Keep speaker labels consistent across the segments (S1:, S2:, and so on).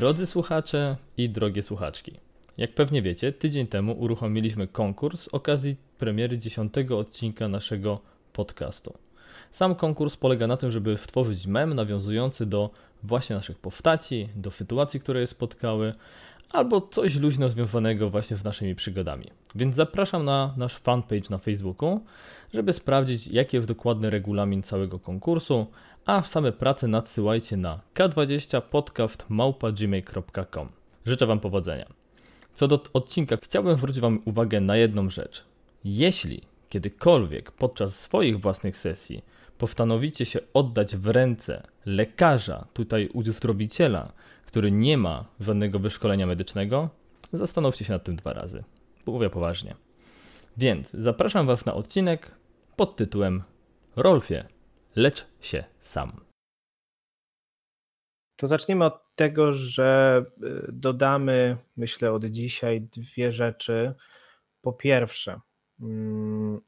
S1: Drodzy słuchacze i drogie słuchaczki, jak pewnie wiecie, tydzień temu uruchomiliśmy konkurs z okazji premiery dziesiątego odcinka naszego podcastu. Sam konkurs polega na tym, żeby stworzyć mem nawiązujący do właśnie naszych postaci, do sytuacji, które je spotkały, albo coś luźno związanego właśnie z naszymi przygodami. Więc zapraszam na nasz fanpage na Facebooku, żeby sprawdzić, jaki jest dokładny regulamin całego konkursu, a same prace nadsyłajcie na k20podcast.gmail.com. Życzę Wam powodzenia. Co do odcinka, chciałbym zwrócić Wam uwagę na jedną rzecz. Jeśli kiedykolwiek podczas swoich własnych sesji postanowicie się oddać w ręce lekarza, tutaj uzdrowiciela, który nie ma żadnego wyszkolenia medycznego, zastanówcie się nad tym dwa razy. Bo mówię poważnie. Więc zapraszam Was na odcinek pod tytułem Rolfie, lecz się sam.
S2: To zaczniemy od tego, że y, dodamy, myślę, od dzisiaj dwie rzeczy. Po pierwsze, mm,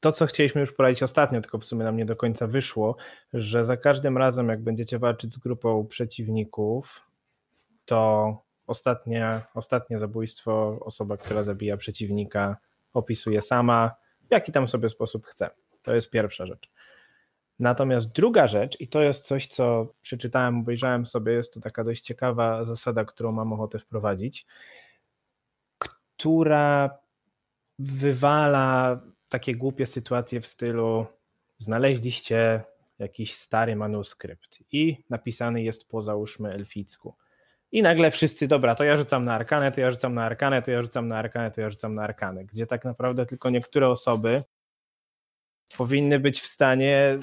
S2: to, co chcieliśmy już poradzić ostatnio, tylko w sumie nam nie do końca wyszło, że za każdym razem, jak będziecie walczyć z grupą przeciwników, to ostatnie, ostatnie zabójstwo osoba, która zabija przeciwnika, opisuje sama, w jaki tam sobie sposób chce. To jest pierwsza rzecz. Natomiast druga rzecz, i to jest coś, co przeczytałem, obejrzałem sobie, jest to taka dość ciekawa zasada, którą mam ochotę wprowadzić, która wywala takie głupie sytuacje w stylu znaleźliście jakiś stary manuskrypt i napisany jest po załóżmy elficku. I nagle wszyscy, dobra, to ja rzucam na arkanę, to ja rzucam na arkanę, to ja rzucam na arkanę, to ja rzucam na arkanę, gdzie tak naprawdę tylko niektóre osoby powinny być w stanie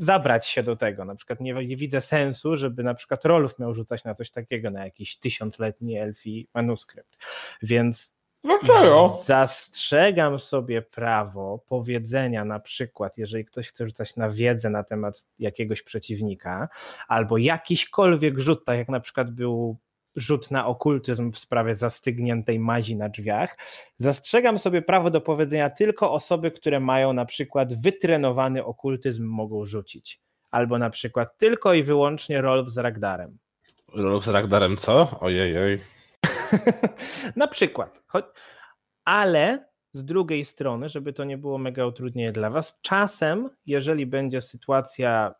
S2: zabrać się do tego. Na przykład nie, nie, widzę sensu, żeby na przykład Rolf miał rzucać na coś takiego, na jakiś tysiącletni elfi manuskrypt. Więc
S3: Dlaczego?
S2: Zastrzegam sobie prawo powiedzenia na przykład, jeżeli ktoś chce rzucać na wiedzę na temat jakiegoś przeciwnika, albo jakiśkolwiek rzut, tak jak na przykład był rzut na okultyzm w sprawie zastygniętej mazi na drzwiach, zastrzegam sobie prawo do powiedzenia tylko osoby, które mają na przykład wytrenowany okultyzm mogą rzucić. Albo na przykład tylko i wyłącznie Rolf z Ragdarem.
S3: Rolf z Ragdarem co? Ojej.
S2: Na przykład. Ale z drugiej strony, żeby to nie było mega utrudnienie dla Was, czasem, jeżeli będzie sytuacja,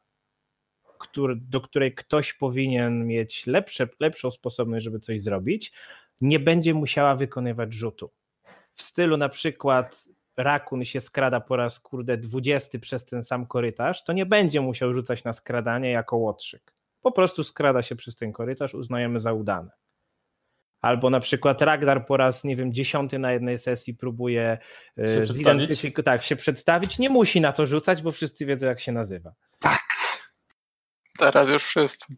S2: który, do której ktoś powinien mieć lepsze, lepszą sposobność, żeby coś zrobić, nie będzie musiała wykonywać rzutu. W stylu na przykład rakun się skrada po raz kurde 20 przez ten sam korytarz, to nie będzie musiał rzucać na skradanie jako łotrzyk. Po prostu skrada się przez ten korytarz, uznajemy za udane. Albo na przykład Ragnar po raz, nie wiem, dziesiąty na jednej sesji próbuje e, zidentyfikować, tak, się przedstawić. Nie musi na to rzucać, bo wszyscy wiedzą, jak się nazywa.
S3: Tak.
S4: Teraz już wszyscy.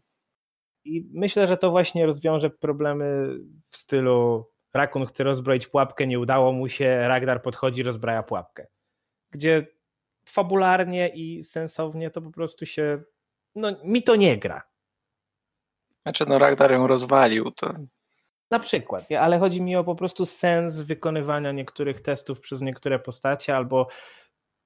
S2: I myślę, że to właśnie rozwiąże problemy w stylu Rakun chce rozbroić pułapkę, nie udało mu się, Ragnar podchodzi, rozbraja pułapkę. Gdzie fabularnie i sensownie to po prostu się, no mi to nie gra.
S4: Znaczy no Ragnar ją rozwalił, to
S2: na przykład, ale chodzi mi o po prostu sens wykonywania niektórych testów przez niektóre postacie albo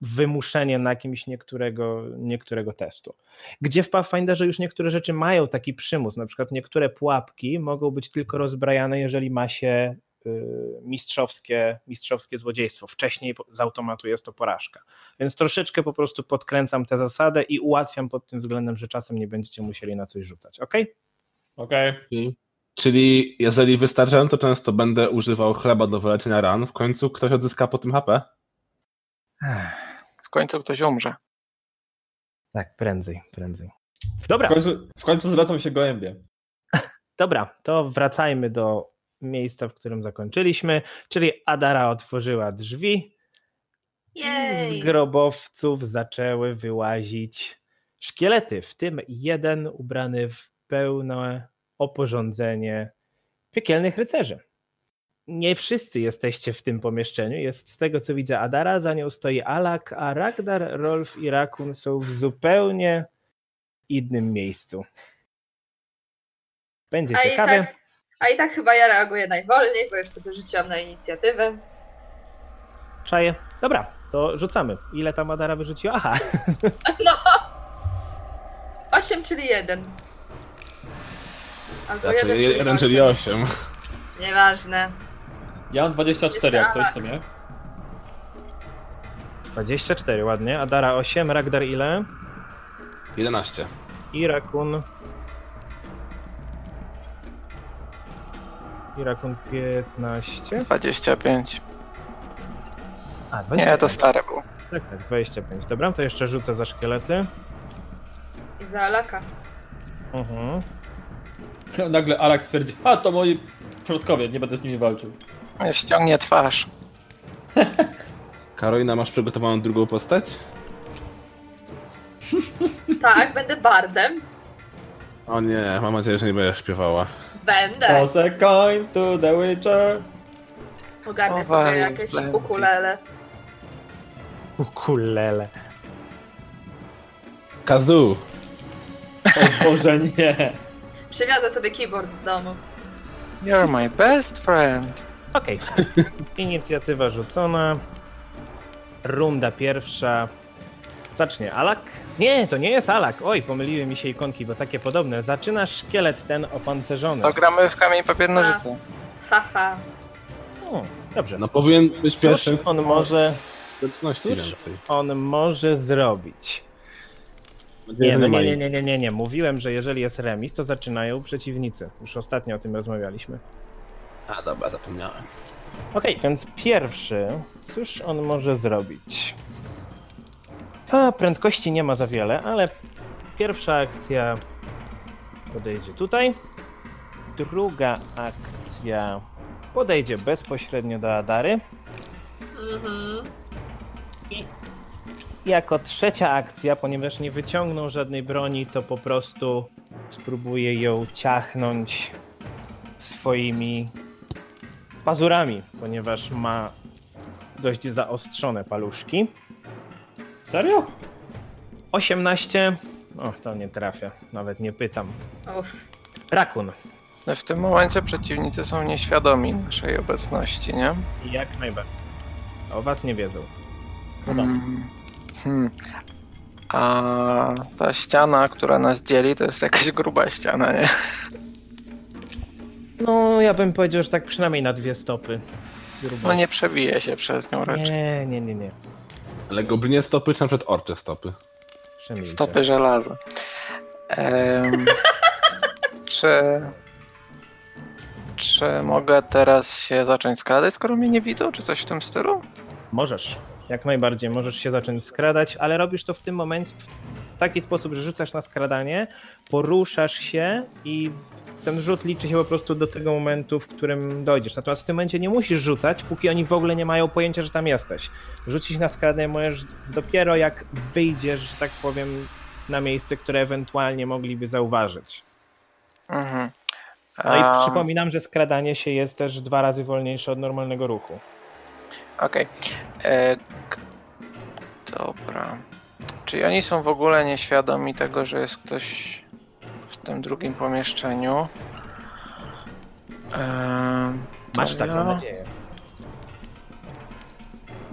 S2: wymuszenie na kimś niektórego, niektórego testu. Gdzie w Pathfinderze już niektóre rzeczy mają taki przymus, na przykład niektóre pułapki mogą być tylko rozbrajane, jeżeli ma się y, mistrzowskie, mistrzowskie złodziejstwo. Wcześniej z automatu jest to porażka. Więc troszeczkę po prostu podkręcam tę zasadę i ułatwiam pod tym względem, że czasem nie będziecie musieli na coś rzucać. Ok?
S3: Okej. Okay. Czyli jeżeli wystarczająco często będę używał chleba do wyleczenia ran, w końcu ktoś odzyska po tym HP?
S4: W końcu ktoś umrze.
S2: Tak, prędzej, prędzej.
S3: Dobra. W końcu, w końcu zwracą się gołębie.
S2: Dobra, to wracajmy do miejsca, w którym zakończyliśmy, czyli Adara otworzyła drzwi
S5: Jej.
S2: i z grobowców zaczęły wyłazić szkielety, w tym jeden ubrany w pełne oporządzenie piekielnych rycerzy. Nie wszyscy jesteście w tym pomieszczeniu. Jest z tego co widzę Adara, za nią stoi Alak, a Ragdar, Rolf i Rakun są w zupełnie innym miejscu. Będzie
S5: a
S2: ciekawe.
S5: I tak, a i tak chyba ja reaguję najwolniej, bo już sobie rzuciłam na inicjatywę.
S2: Czaję. Dobra, to rzucamy. Ile tam Adara wyrzuciła? Aha.
S5: No. 8, czyli 1. Albo
S3: Znaczy,
S5: jeden, czyli
S3: jeden, czyli
S5: osiem.
S3: 8.
S5: Nieważne.
S1: Ja mam 24 jak coś w sumie.
S2: 24, ładnie. Adara 8, Ragdar ile?
S3: 11.
S2: I Rakun. I Rakun 15.
S4: 25.
S2: A, 25.
S4: Nie, to stare było.
S2: Tak, tak, 25. Dobra, to jeszcze rzucę za szkielety.
S5: I za Alaka.
S2: Mhm.
S1: Nagle Alak stwierdzi, a to moi przodkowie, nie będę z nimi walczył.
S4: Ściągnie twarz.
S3: Karolina, masz przygotowaną drugą postać?
S5: Tak, będę bardem.
S3: O nie, mam nadzieję, że nie będziesz śpiewała.
S5: Będę.
S1: Toss a coin to the Witcher.
S5: Ogarnę sobie jakieś
S4: plenty.
S5: ukulele.
S2: Ukulele.
S3: Kazu!
S1: O Boże, nie.
S5: Przywiozę sobie keyboard z domu.
S4: You're my best friend.
S2: Okej. Inicjatywa rzucona. Runda pierwsza. Zacznie Alak. Nie, to nie jest Alak. Oj, pomyliły mi się ikonki, bo takie podobne. Zaczyna szkielet ten opancerzony.
S4: To gramy w kamień papier nożyce.
S5: Haha.
S2: O, dobrze.
S3: No powinien być
S2: Cóż
S3: pierwszy.
S2: on może, cóż on może zrobić? Nie, no nie, nie, nie, nie, nie, nie. Mówiłem, że jeżeli jest remis, to zaczynają przeciwnicy. Już ostatnio o tym rozmawialiśmy.
S3: A dobra, zapomniałem.
S2: Okej, więc pierwszy, cóż on może zrobić? A, prędkości nie ma za wiele, ale pierwsza akcja podejdzie tutaj. Druga akcja podejdzie bezpośrednio do Adary.
S5: Mhm.
S2: Jako trzecia akcja, ponieważ nie wyciągnął żadnej broni, to po prostu spróbuje ją ciachnąć swoimi pazurami, ponieważ ma dość zaostrzone paluszki.
S1: Serio?
S2: 18. O, to nie trafia, nawet nie pytam.
S5: Uff.
S2: Rakun.
S4: No w tym momencie przeciwnicy są nieświadomi naszej obecności, nie?
S2: Jak najbardziej. O was nie wiedzą.
S4: Hmm. Hmm. A ta ściana, która nas dzieli, to jest jakaś gruba ściana, nie?
S2: No, ja bym powiedział, że tak przynajmniej na dwie stopy. Grubo.
S4: No nie przebije się przez nią raczej.
S2: nie, nie, nie, nie.
S3: Ale goblinie stopy czy na przykład orcze stopy?
S4: Stopy żelaza. Em, czy... Czy mogę teraz się zacząć skradać, skoro mnie nie widzą, czy coś w tym stylu?
S2: Możesz. Jak najbardziej możesz się zacząć skradać, ale robisz to w tym momencie taki sposób, że rzucasz na skradanie, poruszasz się i ten rzut liczy się po prostu do tego momentu, w którym dojdziesz. Natomiast w tym momencie nie musisz rzucać, póki oni w ogóle nie mają pojęcia, że tam jesteś. Rzucić na skradanie możesz dopiero jak wyjdziesz, że tak powiem, na miejsce, które ewentualnie mogliby zauważyć.
S4: Mhm.
S2: No i przypominam, że skradanie się jest też dwa razy wolniejsze od normalnego ruchu.
S4: Okej. E, k- Dobra. Czyli oni są w ogóle nieświadomi tego, że jest ktoś w tym drugim pomieszczeniu? To
S2: Masz taką
S4: ja-
S2: nadzieję.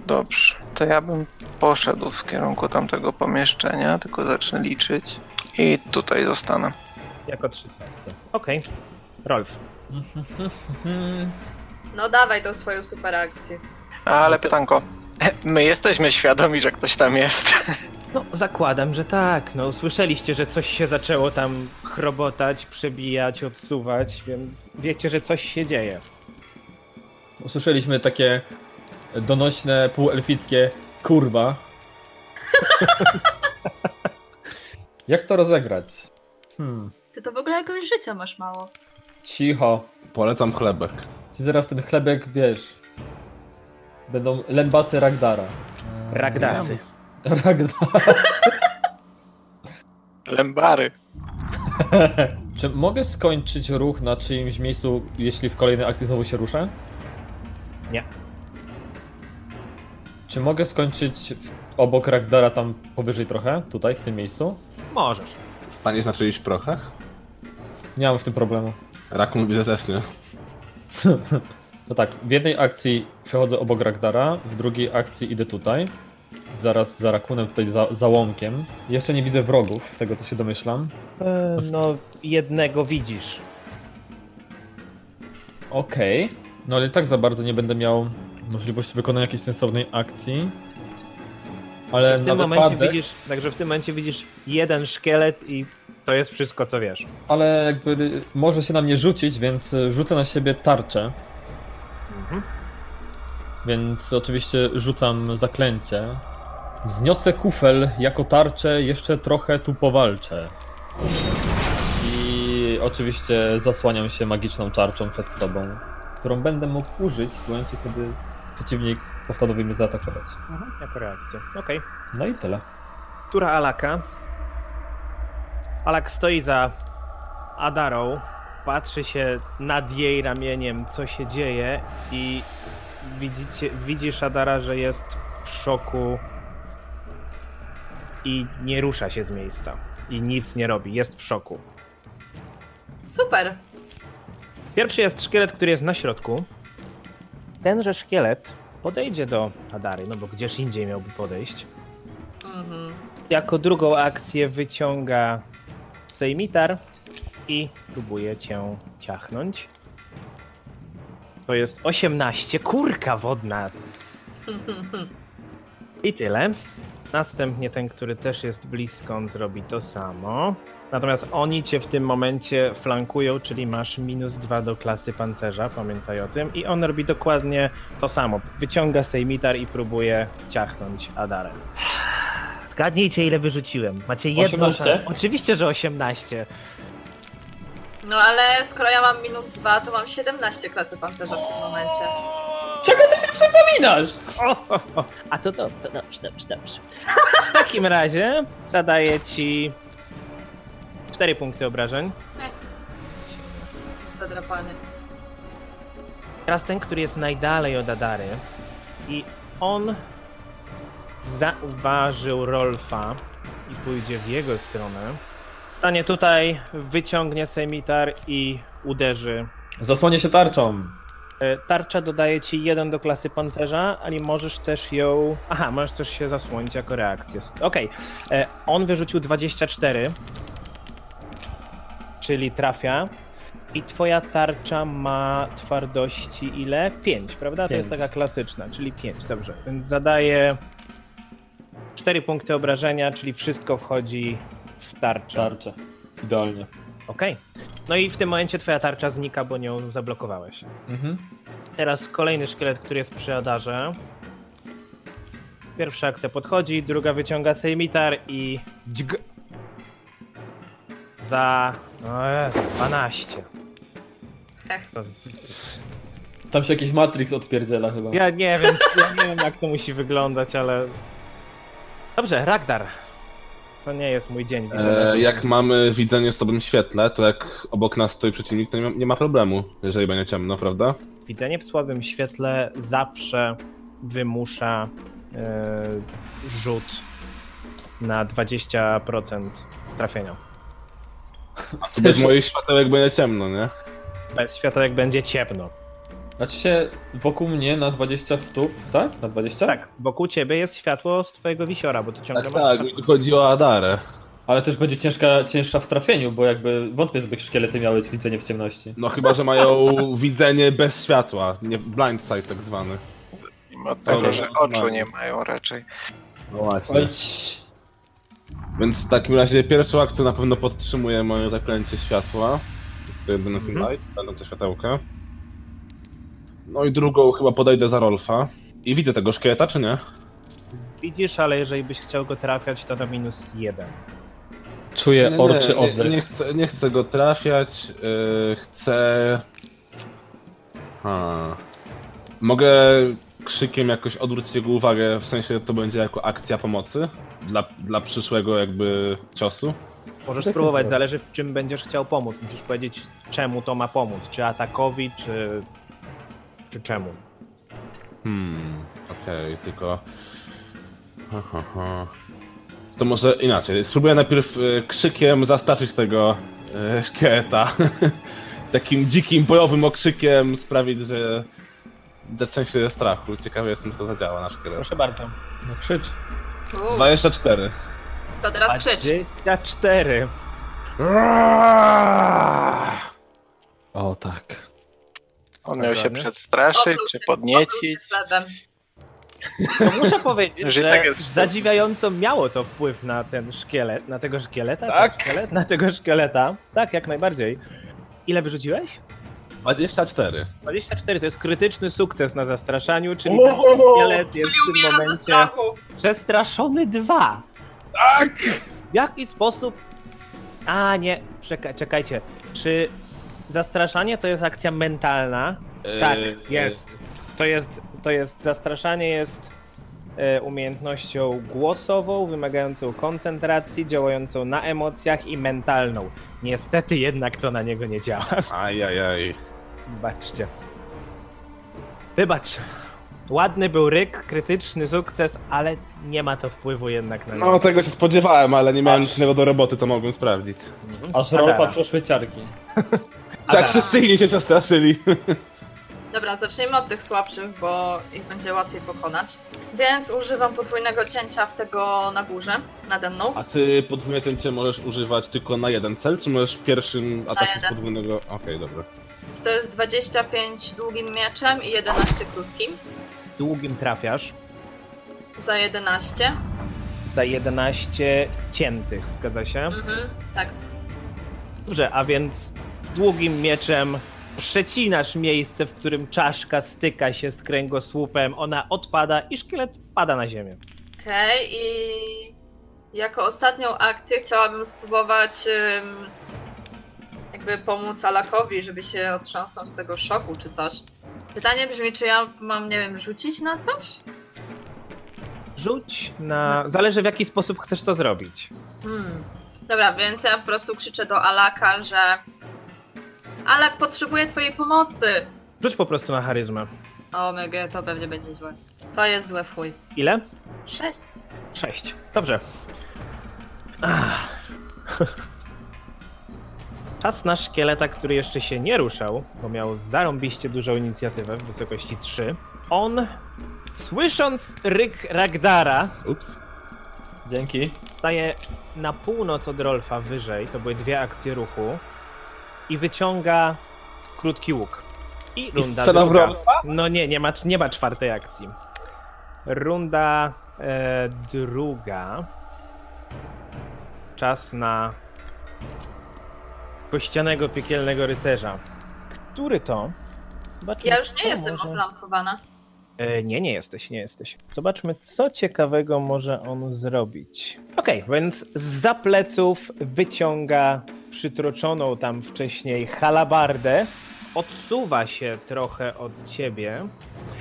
S4: Dobrze. To ja bym poszedł w kierunku tamtego pomieszczenia, tylko zacznę liczyć. I tutaj zostanę.
S2: Jako trzy akcje. Okej. Rolf.
S5: No dawaj tą swoją super akcję.
S4: Ale pytanko. My jesteśmy świadomi, że ktoś tam jest.
S2: No, zakładam, że tak. No, słyszeliście, że coś się zaczęło tam chrobotać, przebijać, odsuwać, więc wiecie, że coś się dzieje.
S1: Usłyszeliśmy takie donośne, półelfickie kurwa. Jak to rozegrać? Hmm.
S5: Ty to w ogóle jakoś życia masz mało.
S1: Cicho.
S3: Polecam chlebek.
S1: Ci zaraz ten chlebek, wiesz... Będą lębasy Ragdara.
S2: Ragdasy.
S1: Ragdar.
S4: Lembary.
S1: Czy mogę skończyć ruch na czyimś miejscu, jeśli w kolejnej akcji znowu się ruszę?
S2: Nie.
S1: Czy mogę skończyć w- obok Ragdara tam powyżej trochę? Tutaj, w tym miejscu?
S2: Możesz.
S3: Staniesz na czyichś prochach?
S1: Nie mam w tym problemu.
S3: Rakun widzę też nie.
S1: No tak, w jednej akcji przechodzę obok Ragdara, w drugiej akcji idę tutaj. Zaraz za Rakunem, tutaj za, za łąkiem. Jeszcze nie widzę wrogów, z tego co się domyślam.
S2: E, no, jednego widzisz.
S1: Okej. No ale i tak za bardzo nie będę miał możliwości wykonania jakiejś sensownej akcji. Ale
S2: w
S1: na
S2: tym momencie
S1: wypadek,
S2: widzisz, także w tym momencie widzisz jeden szkielet i to jest wszystko, co wiesz.
S1: ale jakby może się na mnie rzucić, więc rzucę na siebie tarczę.
S2: Mhm.
S1: Więc oczywiście rzucam zaklęcie. Wzniosę kufel jako tarczę, jeszcze trochę tu powalczę. I oczywiście zasłaniam się magiczną tarczą przed sobą, którą będę mógł użyć w momencie, kiedy przeciwnik postanowi mnie zaatakować.
S2: Jako reakcja. Okej.
S1: No i tyle.
S2: Tura Alaka. Alak stoi za Adarą, patrzy się nad jej ramieniem, co się dzieje i widzicie, widzisz Adara, że jest w szoku i nie rusza się z miejsca i nic nie robi, jest w szoku.
S5: Super.
S2: Pierwszy jest szkielet, który jest na środku. Tenże szkielet podejdzie do Adary, no bo gdzież indziej miałby podejść.
S5: Mhm.
S2: Jako drugą akcję wyciąga Sejmitar i próbuje cię ciachnąć. To jest 18, kurka wodna. I tyle. Następnie ten, który też jest blisko, on zrobi to samo. Natomiast oni cię w tym momencie flankują, czyli masz minus 2 do klasy pancerza, pamiętaj o tym. I on robi dokładnie to samo. Wyciąga Sejmitar i próbuje ciachnąć Adarę. Zgadnijcie, ile wyrzuciłem. Macie jedną
S1: 18?
S2: szansę. Oczywiście, że 18.
S5: No ale skoro ja mam minus 2, to mam 17 klasy pancerza w tym momencie.
S1: Czego ty się przypominasz?
S2: O, o, o. A to, to, to dobrze, dobrze, dobrze. W takim razie zadaję ci 4 punkty obrażeń.
S5: Zadrapany.
S2: Teraz ten, który jest najdalej od Adary i on zauważył Rolfa i pójdzie w jego stronę. Stanie tutaj, wyciągnie semitar i uderzy.
S1: Zasłonię się tarczą.
S2: E, Tarcza dodaje ci jeden do klasy pancerza, ale możesz też ją. Aha, możesz też się zasłonić jako reakcję. Okej. E, On wyrzucił 24, czyli trafia. I twoja tarcza ma twardości ile? 5, prawda? To jest
S1: Pięć.
S2: taka klasyczna, czyli 5, dobrze. Więc zadaje 4 punkty obrażenia, czyli wszystko wchodzi w tarczę.
S1: Tarczę. Idealnie.
S2: Okej. No i w tym momencie twoja tarcza znika, bo nią zablokowałeś.
S1: Mhm.
S2: Teraz kolejny szkielet, który jest przy Adarze. Pierwsza akcja podchodzi, druga wyciąga sejmitar i dźg. Za o Jezu, 12.
S5: Ech.
S2: To-
S1: Tam się jakiś Matrix odpierdziela chyba.
S2: Ja nie wiem, ja nie wiem jak to musi wyglądać, ale... Dobrze, Ragdar. To nie jest mój dzień. widzę.
S3: E, jak mamy widzenie w sobym świetle, to jak obok nas stoi przeciwnik, to nie ma, nie ma problemu, jeżeli będzie ciemno, prawda?
S2: Widzenie w słabym świetle zawsze wymusza e, rzut na 20% trafienia.
S3: To bez moich światełek będzie ciemno, nie?
S2: Bez światełek będzie ciemno.
S1: Znaczy się wokół mnie na 20 stóp, tak? Na 20?
S2: Tak, wokół ciebie jest światło z twojego wisiora, bo ty ciągle
S3: Tak,
S2: masz
S3: tak,
S2: światło.
S3: chodzi o Adarę.
S1: Ale też będzie ciężka, cięższa w trafieniu, bo jakby wątpię, żeby szkielety miały widzenie w ciemności.
S3: No chyba, że mają widzenie bez światła, nie blind sight tak zwany.
S4: Mimo tego, że oczu nie mają raczej.
S3: No właśnie.
S1: Oj,
S3: Więc w takim razie pierwszą akcją na pewno podtrzymuję moje zaklęcie światła. To jedyne
S2: Mhm.
S3: light, będące światełka. No i drugą chyba podejdę za Rolfa. I widzę tego szkieleta, czy nie?
S2: Widzisz, ale jeżeli byś chciał go trafiać, to na minus jeden.
S1: czuję
S3: nie,
S1: orczy
S3: nie,
S1: oddech.
S3: nie, chcę, nie chcę go trafiać. Yy, chcę. Ha. Mogę krzykiem jakoś odwrócić jego uwagę, w sensie to będzie jako akcja pomocy dla, dla przyszłego jakby ciosu.
S2: Możesz
S1: Tak,
S2: spróbować,
S1: tak.
S2: zależy w czym będziesz chciał pomóc. Musisz powiedzieć, czemu to ma pomóc. Czy atakowi, czy, czy czemu.
S3: Hmm, okej, tylko. Ha, ha, ha. To może inaczej. Spróbuję najpierw e, krzykiem zastraszyć tego e, szkieleta. Takim dzikim, bojowym okrzykiem sprawić, że zacznie się ze strachu. Ciekawy jestem, co to zadziała na szkielet.
S2: Proszę bardzo.
S1: No krzycz.
S5: Uuu,
S3: 24.
S5: to teraz krzycz.
S4: On miał się
S2: Dokładnie.
S4: przestraszyć, czy podniecić.
S2: To muszę powiedzieć,
S4: Że tak jest-
S2: zadziwiająco miało to wpływ na ten szkielet, na tego szkieleta?
S3: Tak.
S2: Ten Szkielet? Na tego szkieleta. Tak, jak najbardziej. Ile wyrzuciłeś?
S3: 24.
S2: 24 to jest krytyczny sukces na zastraszaniu, czyli
S3: Ohoho!
S2: szkielet jest w tym momencie przestraszony dwa.
S3: Tak!
S2: W jaki sposób... A, nie, czeka, czekajcie. Czy zastraszanie to jest akcja mentalna? Tak,
S3: Eee,
S2: jest. To jest, to jest zastraszanie jest e, umiejętnością głosową, wymagającą koncentracji, działającą na emocjach i mentalną. Niestety jednak to na niego nie działa.
S3: Ajajaj.
S2: Wybaczcie. Wybacz. Ładny był ryk, krytyczny sukces, ale nie ma to wpływu jednak na niego.
S3: No tego się spodziewałem, ale nie miałem nic innego do roboty, to mogłem sprawdzić.
S1: Aż ropa przeszły ciarki.
S3: Tak wszyscy inni się przestraszyli.
S5: Dobra, zacznijmy od tych słabszych, bo ich będzie łatwiej pokonać. Więc używam podwójnego cięcia w tego na górze, nade mną.
S3: A ty podwójnie cięcie możesz używać tylko na jeden cel, czy możesz w pierwszym ataku
S5: jeden.
S3: podwójnego... Okej, dobra.
S5: Więc To jest 25 długim mieczem i 11 krótkim.
S2: Długim trafiasz.
S5: Za 11.
S2: Za 11 ciętych, zgadza się?
S5: Mhm, tak.
S2: Dobrze, a więc długim mieczem przecinasz miejsce, w którym czaszka styka się z kręgosłupem, ona odpada i szkielet pada na ziemię.
S5: Okej, i jako ostatnią akcję chciałabym spróbować jakby pomóc Alakowi, żeby się otrząsnął z tego szoku czy coś. Pytanie brzmi, czy ja mam, nie wiem, rzucić na coś?
S2: Rzuć na... Zależy w jaki sposób chcesz to zrobić.
S5: Hmm. Dobra, więc ja po prostu krzyczę do Alaka, że Alak potrzebuje twojej pomocy.
S2: Rzuć po prostu na charyzmę.
S5: O mega, to pewnie będzie złe. To jest złe w chuj.
S2: Ile?
S5: Sześć.
S2: Sześć. Dobrze. Ach. Czas na szkieleta, który jeszcze się nie ruszał, bo miał zarąbiście dużą inicjatywę w wysokości 3. On, słysząc ryk Ragdara,
S3: Ups.
S1: Dzięki.
S2: staje na północ od Rolfa wyżej, to były dwie akcje ruchu, i wyciąga krótki łuk. I
S3: I
S2: runda
S3: w
S2: druga. No nie, nie ma, nie ma czwartej akcji. Runda e, druga. Czas na kościanego piekielnego rycerza. Który to? Zobaczmy,
S5: Ja już nie jestem
S2: może-
S5: oplankowana.
S2: E, nie, nie jesteś, nie jesteś. Zobaczmy, co ciekawego może on zrobić. Okej, więc z pleców wyciąga przytroczoną tam wcześniej halabardę, odsuwa się trochę od ciebie.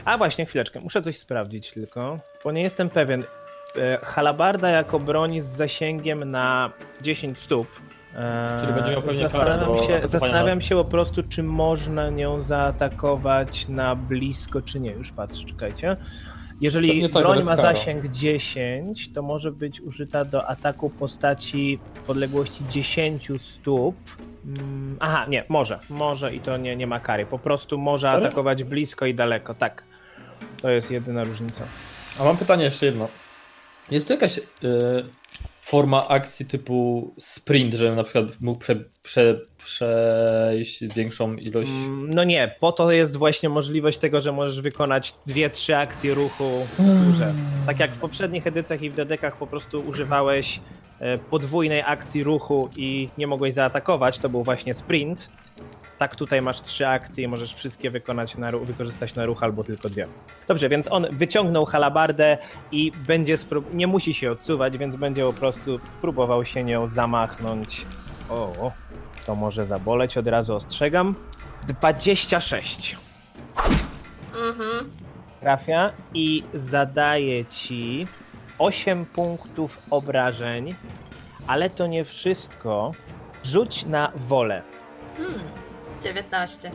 S2: A właśnie, chwileczkę, muszę coś sprawdzić tylko, bo nie jestem pewien. E, Halabarda jako broń z zasięgiem na 10 stóp.
S1: Czyli będzie miał pewnie
S2: zastanawiam się, zastanawiam
S1: na-
S2: się po prostu, czy można nią zaatakować na blisko, czy nie. Już patrz, czekajcie. Jeżeli
S1: tak,
S2: broń ma zasięg 10, to może być użyta do ataku postaci w odległości 10 stóp. Mm, Aha, nie, może. Może i to nie, nie ma kary. Po prostu może atakować blisko i daleko, tak. To jest jedyna różnica.
S1: A mam pytanie jeszcze jedno. Jest tu jakaś y, forma akcji typu sprint, że na przykład mógł prze, prze, przejść większą ilość.
S2: Mm, No nie, po to jest właśnie możliwość tego, że możesz wykonać dwie, trzy akcje ruchu w turze. Tak jak w poprzednich edycjach i w dedekach po prostu używałeś e, podwójnej akcji ruchu i nie mogłeś zaatakować, to był właśnie sprint. Tak tutaj masz trzy akcje i możesz wszystkie wykonać na, wykorzystać na ruch albo tylko dwie. Dobrze, więc on wyciągnął halabardę i będzie sprób- nie musi się odsuwać, więc będzie po prostu próbował się nią zamachnąć. O, to może zaboleć, od razu ostrzegam. 26
S5: Mhm.
S2: trafia i zadaje ci 8 punktów obrażeń, ale to nie wszystko. Rzuć na wolę.
S5: Hmm. 19.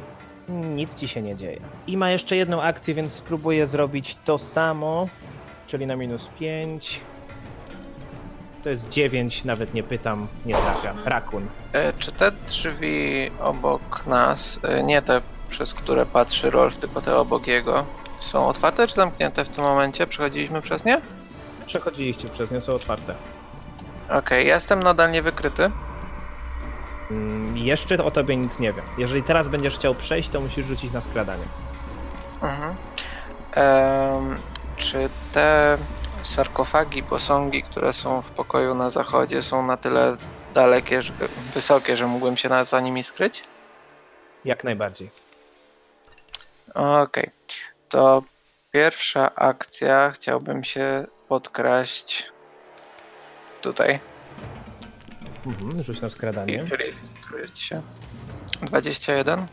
S2: Nic ci się nie dzieje. I ma jeszcze jedną akcję, więc spróbuję zrobić to samo, czyli na minus 5. To jest 9, nawet nie pytam, nie trafia. Rakun.
S4: E, Czy te drzwi obok nas, e, nie te przez które patrzy Rolf, tylko te obok jego, są otwarte czy zamknięte w tym momencie? Przechodziliśmy przez nie?
S2: Przechodziliście przez nie, są otwarte.
S4: Okej, ja jestem nadal niewykryty.
S2: Mm, jeszcze o tobie nic nie wiem. Jeżeli teraz będziesz chciał przejść, to musisz rzucić na skradanie.
S4: Mhm. Em, czy te sarkofagi, posągi, które są w pokoju na zachodzie, są na tyle dalekie, że, wysokie, że mógłbym się na, za nimi skryć?
S2: Jak najbardziej.
S4: Okej. To pierwsza akcja chciałbym się podkraść tutaj.
S2: Mhm, rzuć na skradanie.
S4: czyli kryć się. 21.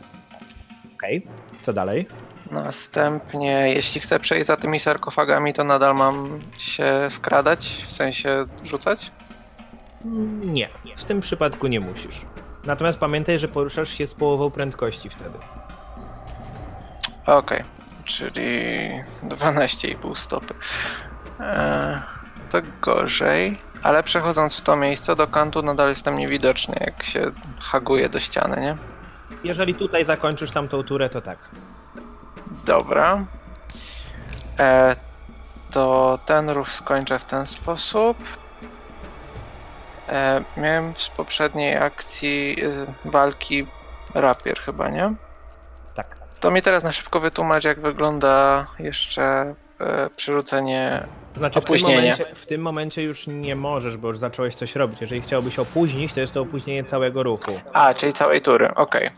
S2: Okej. Co dalej?
S4: Następnie, jeśli chcę przejść za tymi sarkofagami, to nadal mam się skradać, w sensie rzucać?
S2: Nie, w tym przypadku nie musisz. Natomiast pamiętaj, że poruszasz się z połową prędkości wtedy.
S4: Okej, czyli 12,5 stopy. Eee, to gorzej, ale przechodząc w to miejsce do kantu nadal jestem niewidoczny, jak się haguje do ściany, nie?
S2: Jeżeli tutaj zakończysz tamtą turę, to tak.
S4: Dobra. E, to ten ruch skończę w ten sposób. E, miałem z poprzedniej akcji e, walki rapier chyba, nie?
S2: Tak.
S4: To mi teraz na szybko wytłumacz, jak wygląda jeszcze e, przerzucenie.
S2: Znaczy w tym, momencie, w tym momencie już nie możesz, bo już zacząłeś coś robić. Jeżeli chciałbyś opóźnić, to jest to opóźnienie całego ruchu.
S4: A, czyli całej tury, okej.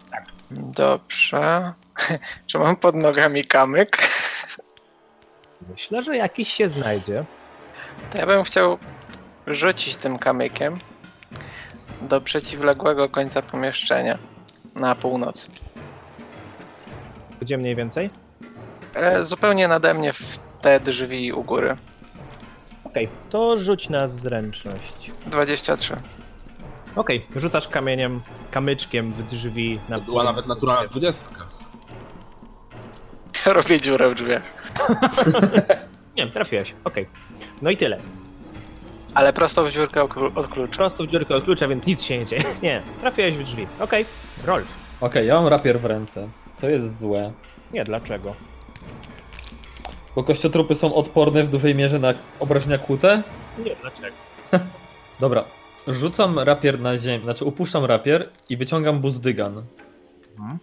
S4: Dobrze. Czy mam pod nogami kamyk?
S2: Myślę, że jakiś się znajdzie.
S4: To ja bym chciał rzucić tym kamykiem do przeciwległego końca pomieszczenia na północ.
S2: Gdzie mniej więcej?
S4: E, zupełnie nade mnie w te drzwi u góry.
S2: Okej, to rzuć na zręczność.
S4: 23.
S2: Okej, rzucasz kamieniem, kamyczkiem w drzwi na
S3: To była nawet naturalna dwudziestka.
S4: Robię dziurę w drzwiach.
S2: Nie, trafiłeś. Okej. No i tyle.
S4: Ale prosto w dziurkę od klucza.
S2: Prosto w dziurkę od klucza, więc nic się nie dzieje. Nie, trafiłeś w drzwi. Okej. Rolf.
S1: Okej, ja mam rapier w ręce, co jest złe.
S2: Nie, dlaczego?
S1: Bo kościotrupy są odporne w dużej mierze na obrażenia kłute?
S2: Nie, dlaczego?
S1: Dobra, rzucam rapier na ziemię, znaczy upuszczam rapier i wyciągam buzdygan.
S2: Mhm.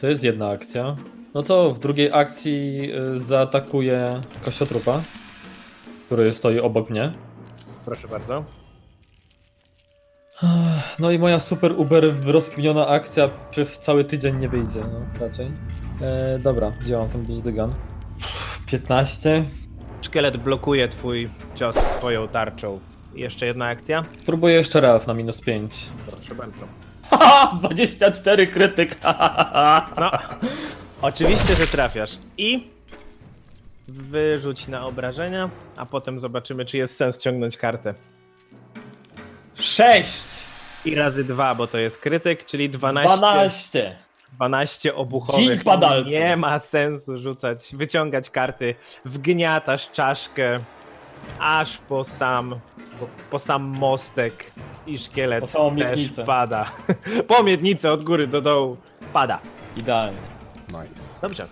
S1: To jest jedna akcja. No to w drugiej akcji y, zaatakuję kościotrupa, który stoi obok mnie.
S2: Proszę bardzo.
S1: No i moja super uber rozkminiona akcja przez cały tydzień nie wyjdzie, no raczej. E, dobra, gdzie mam ten buzdygan? 15.
S2: Szkielet blokuje twój cios swoją tarczą. Jeszcze jedna akcja?
S1: Próbuję jeszcze raz na minus 5.
S2: Proszę bardzo.
S1: Haha, 24 krytyk.
S2: No, oczywiście, że trafiasz. I wyrzuć na obrażenia, a potem zobaczymy, czy jest sens ciągnąć kartę.
S1: 6.
S2: I razy dwa, bo to jest krytyk, czyli 12,
S1: 12.
S2: 12 obuchowych. Nie ma sensu rzucać, wyciągać karty. Wgniatasz czaszkę aż po sam, po, po sam mostek i szkielet
S1: Po samą
S2: też
S1: miednicę.
S2: pada. po miednicę od góry do dołu pada.
S1: Idealnie.
S3: Nice.
S2: Dobrze.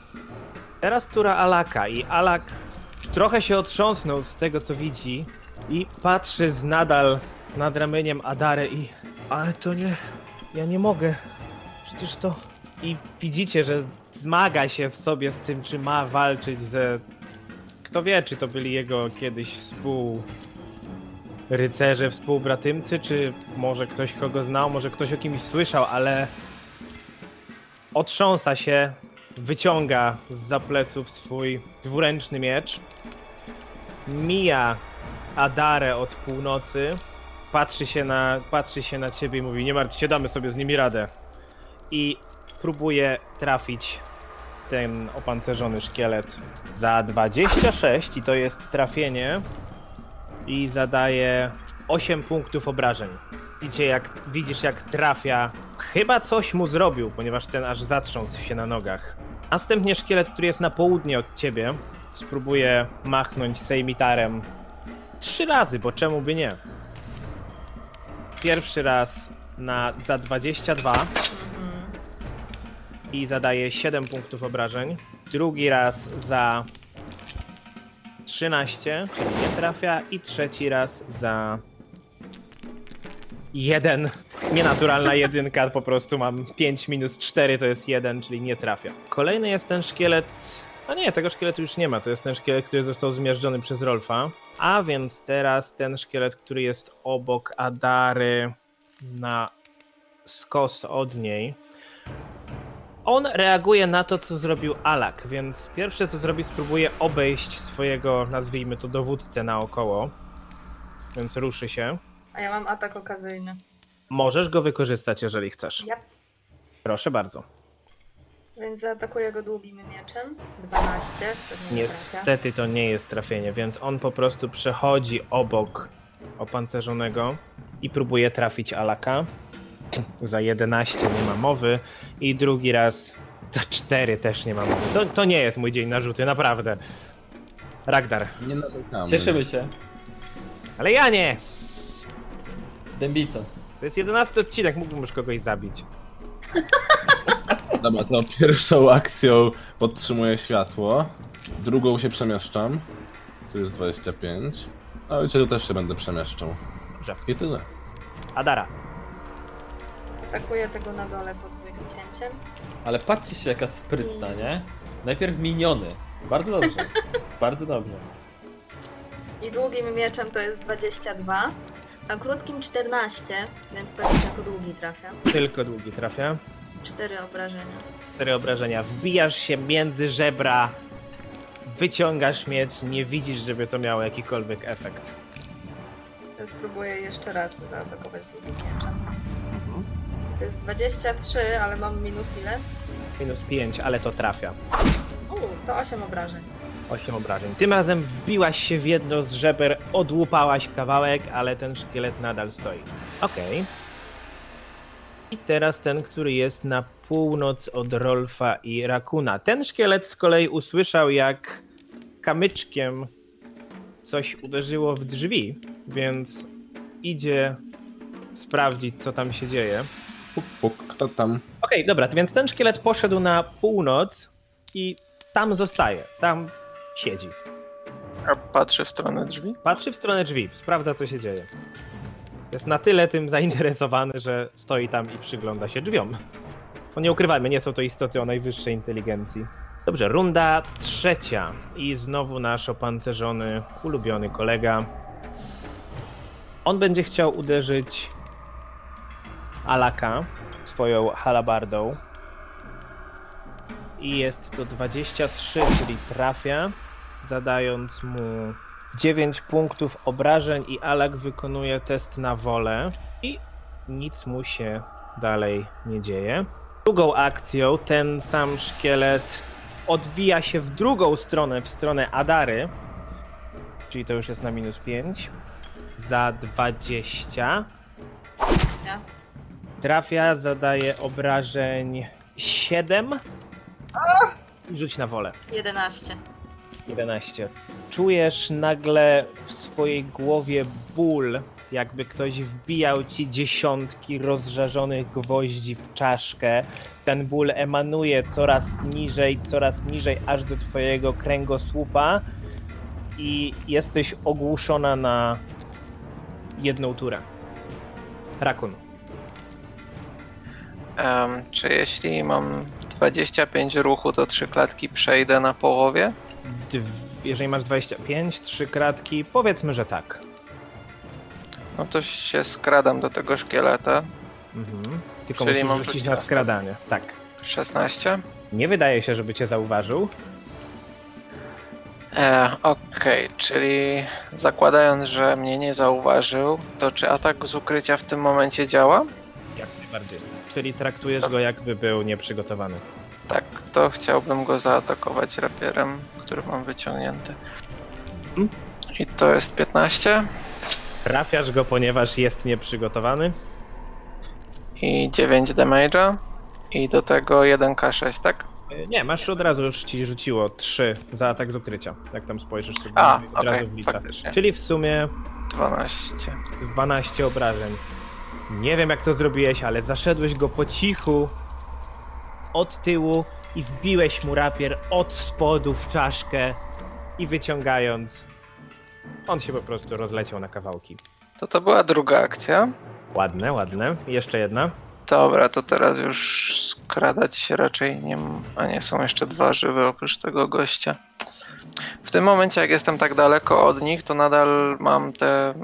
S2: Teraz tura Alaka i Alak trochę się otrząsnął z tego co widzi i patrzy z nadal nad ramieniem Adary i ale to nie, ja nie mogę. Przecież to i widzicie, że zmaga się w sobie z tym, czy ma walczyć ze kto wie, czy to byli jego kiedyś współ rycerze, współbratymcy, czy może ktoś kogo znał, może ktoś o kimś słyszał, ale otrząsa się, wyciąga z pleców swój dwuręczny miecz, mija Adarę od północy, patrzy się na, patrzy się na ciebie i mówi, nie martw się, damy sobie z nimi radę. I próbuje trafić ten opancerzony szkielet za 26 i to jest trafienie i zadaje 8 punktów obrażeń. Widzicie jak, widzisz jak trafia. Chyba coś mu zrobił, ponieważ ten aż zatrząsł się na nogach. Następnie szkielet, który jest na południe od ciebie, spróbuje machnąć sejmitarem trzy razy, bo czemu by nie? Pierwszy raz na, za 22 i zadaje 7 punktów obrażeń. Drugi raz za 13, czyli nie trafia. I trzeci raz za jeden. Nienaturalna jedynka, po prostu mam 5 minus 4 to jest 1, czyli nie trafia. Kolejny jest ten szkielet. A nie, tego szkieletu już nie ma. To jest ten szkielet, który został zmiażdżony przez Rolfa. A więc teraz ten szkielet, który jest obok Adary na skos od niej. On reaguje na to, co zrobił Alak, więc pierwsze co zrobi, spróbuje obejść swojego, nazwijmy to, dowódcę naokoło. Więc ruszy się.
S5: A ja mam atak okazyjny.
S2: Możesz go wykorzystać, jeżeli chcesz.
S5: Yep.
S2: Proszę bardzo.
S5: Więc zaatakuję go długim mieczem. 12. Pewnie nie trafia.
S2: Niestety to nie jest trafienie, więc on po prostu przechodzi obok opancerzonego i próbuje trafić Alaka. Za 11 nie ma mowy i drugi raz za 4 też nie ma mowy. To, to nie jest mój dzień narzuty, naprawdę. Ragdar.
S3: Nie narzekamy.
S1: Cieszymy się.
S2: Ale ja nie!
S1: Dębico.
S2: To jest 11 odcinek, mógłbym już kogoś zabić.
S3: Dobra, to pierwszą akcją podtrzymuję światło. Drugą się przemieszczam. Tu jest 25. No i tu też się będę przemieszczał.
S2: Dobrze.
S3: I tyle.
S2: Adara.
S5: Atakuję tego na dole podwójnym cięciem.
S1: Ale patrzcie się jaka sprytna, nie? Najpierw miniony. Bardzo dobrze. Bardzo dobrze.
S5: I długim mieczem to jest 22. A krótkim 14, więc pewnie jako długi trafia.
S2: Tylko długi trafia.
S5: 4 obrażenia.
S2: Cztery obrażenia. Wbijasz się między żebra, wyciągasz miecz, nie widzisz, żeby to miało jakikolwiek efekt.
S5: To spróbuję jeszcze raz zaatakować długim mieczem. To jest 23, ale mam minus ile?
S2: Minus 5, ale to trafia.
S5: Uuu, to 8 obrażeń.
S2: 8 obrażeń. Tym razem wbiłaś się w jedno z żeber, odłupałaś kawałek, ale ten szkielet nadal stoi. Okej. I teraz ten, który jest na północ od Rolfa i Rakuna. Ten szkielet z kolei usłyszał, jak kamyczkiem coś uderzyło w drzwi, więc idzie sprawdzić, co tam się dzieje.
S3: Puk, puk, kto tam?
S2: Okej, dobra, więc ten szkielet poszedł na północ i tam zostaje. Tam siedzi.
S4: A patrzy w stronę drzwi?
S2: Patrzy w stronę drzwi, sprawdza co się dzieje. Jest na tyle tym zainteresowany, że stoi tam i przygląda się drzwiom. Bo nie ukrywajmy, nie są to istoty o najwyższej inteligencji. Dobrze, runda trzecia. I znowu nasz opancerzony, ulubiony kolega. On będzie chciał uderzyć Alaka swoją halabardą. I jest to 23, czyli trafia, zadając mu 9 punktów obrażeń i Alak wykonuje test na wolę i nic mu się dalej nie dzieje. Drugą akcją ten sam szkielet odwija się w drugą stronę, w stronę Adary, czyli to już jest na minus 5, za 20.
S5: Nie?
S2: Trafia, zadaje obrażeń 7 i rzuć na wolę.
S5: 11.
S2: 11. Czujesz nagle w swojej głowie ból, jakby ktoś wbijał ci dziesiątki rozżarzonych gwoździ w czaszkę. Ten ból emanuje coraz niżej, coraz niżej, aż do twojego kręgosłupa i jesteś ogłuszona na jedną turę. Rakun.
S4: Em, czy jeśli mam 25 ruchu, to trzy klatki przejdę na połowie?
S2: Dw- jeżeli masz 25, trzy kratki, powiedzmy, że tak.
S4: No to się skradam do tego szkieleta.
S2: Mhm. Tylko
S4: Czyli
S2: musisz
S4: mam
S2: rzucić na skradanie. Tak.
S4: 16.
S2: Nie wydaje się, żeby cię zauważył.
S4: E, Okej, czyli zakładając, że mnie nie zauważył, to czy atak z ukrycia w tym momencie działa?
S2: Jak najbardziej. Czyli traktujesz go jakby był nieprzygotowany.
S4: Tak, to chciałbym go zaatakować rapierem, który mam wyciągnięty.
S2: Mhm.
S4: I to jest 15
S2: Trafiasz go, ponieważ jest nieprzygotowany.
S4: i 9 damage'a. I do tego 1k6, tak?
S2: E, Nie, masz od razu już ci rzuciło 3 za atak z ukrycia. Jak tam spojrzysz sobie,
S4: A,
S2: od
S4: okej,
S2: razu wlicza.
S4: faktycznie.
S2: Czyli w sumie
S4: 12.
S2: 12 obrażeń. Nie wiem jak to zrobiłeś, ale zaszedłeś go po cichu od tyłu i wbiłeś mu rapier od spodu w czaszkę i wyciągając on się po prostu rozleciał na kawałki.
S4: To to była druga akcja.
S2: Ładne, ładne. I Jeszcze jedna.
S4: Dobra, to teraz już skradać się raczej nie. A nie, są jeszcze dwa żywe oprócz tego gościa. W tym momencie, jak jestem tak daleko od nich, to nadal mam te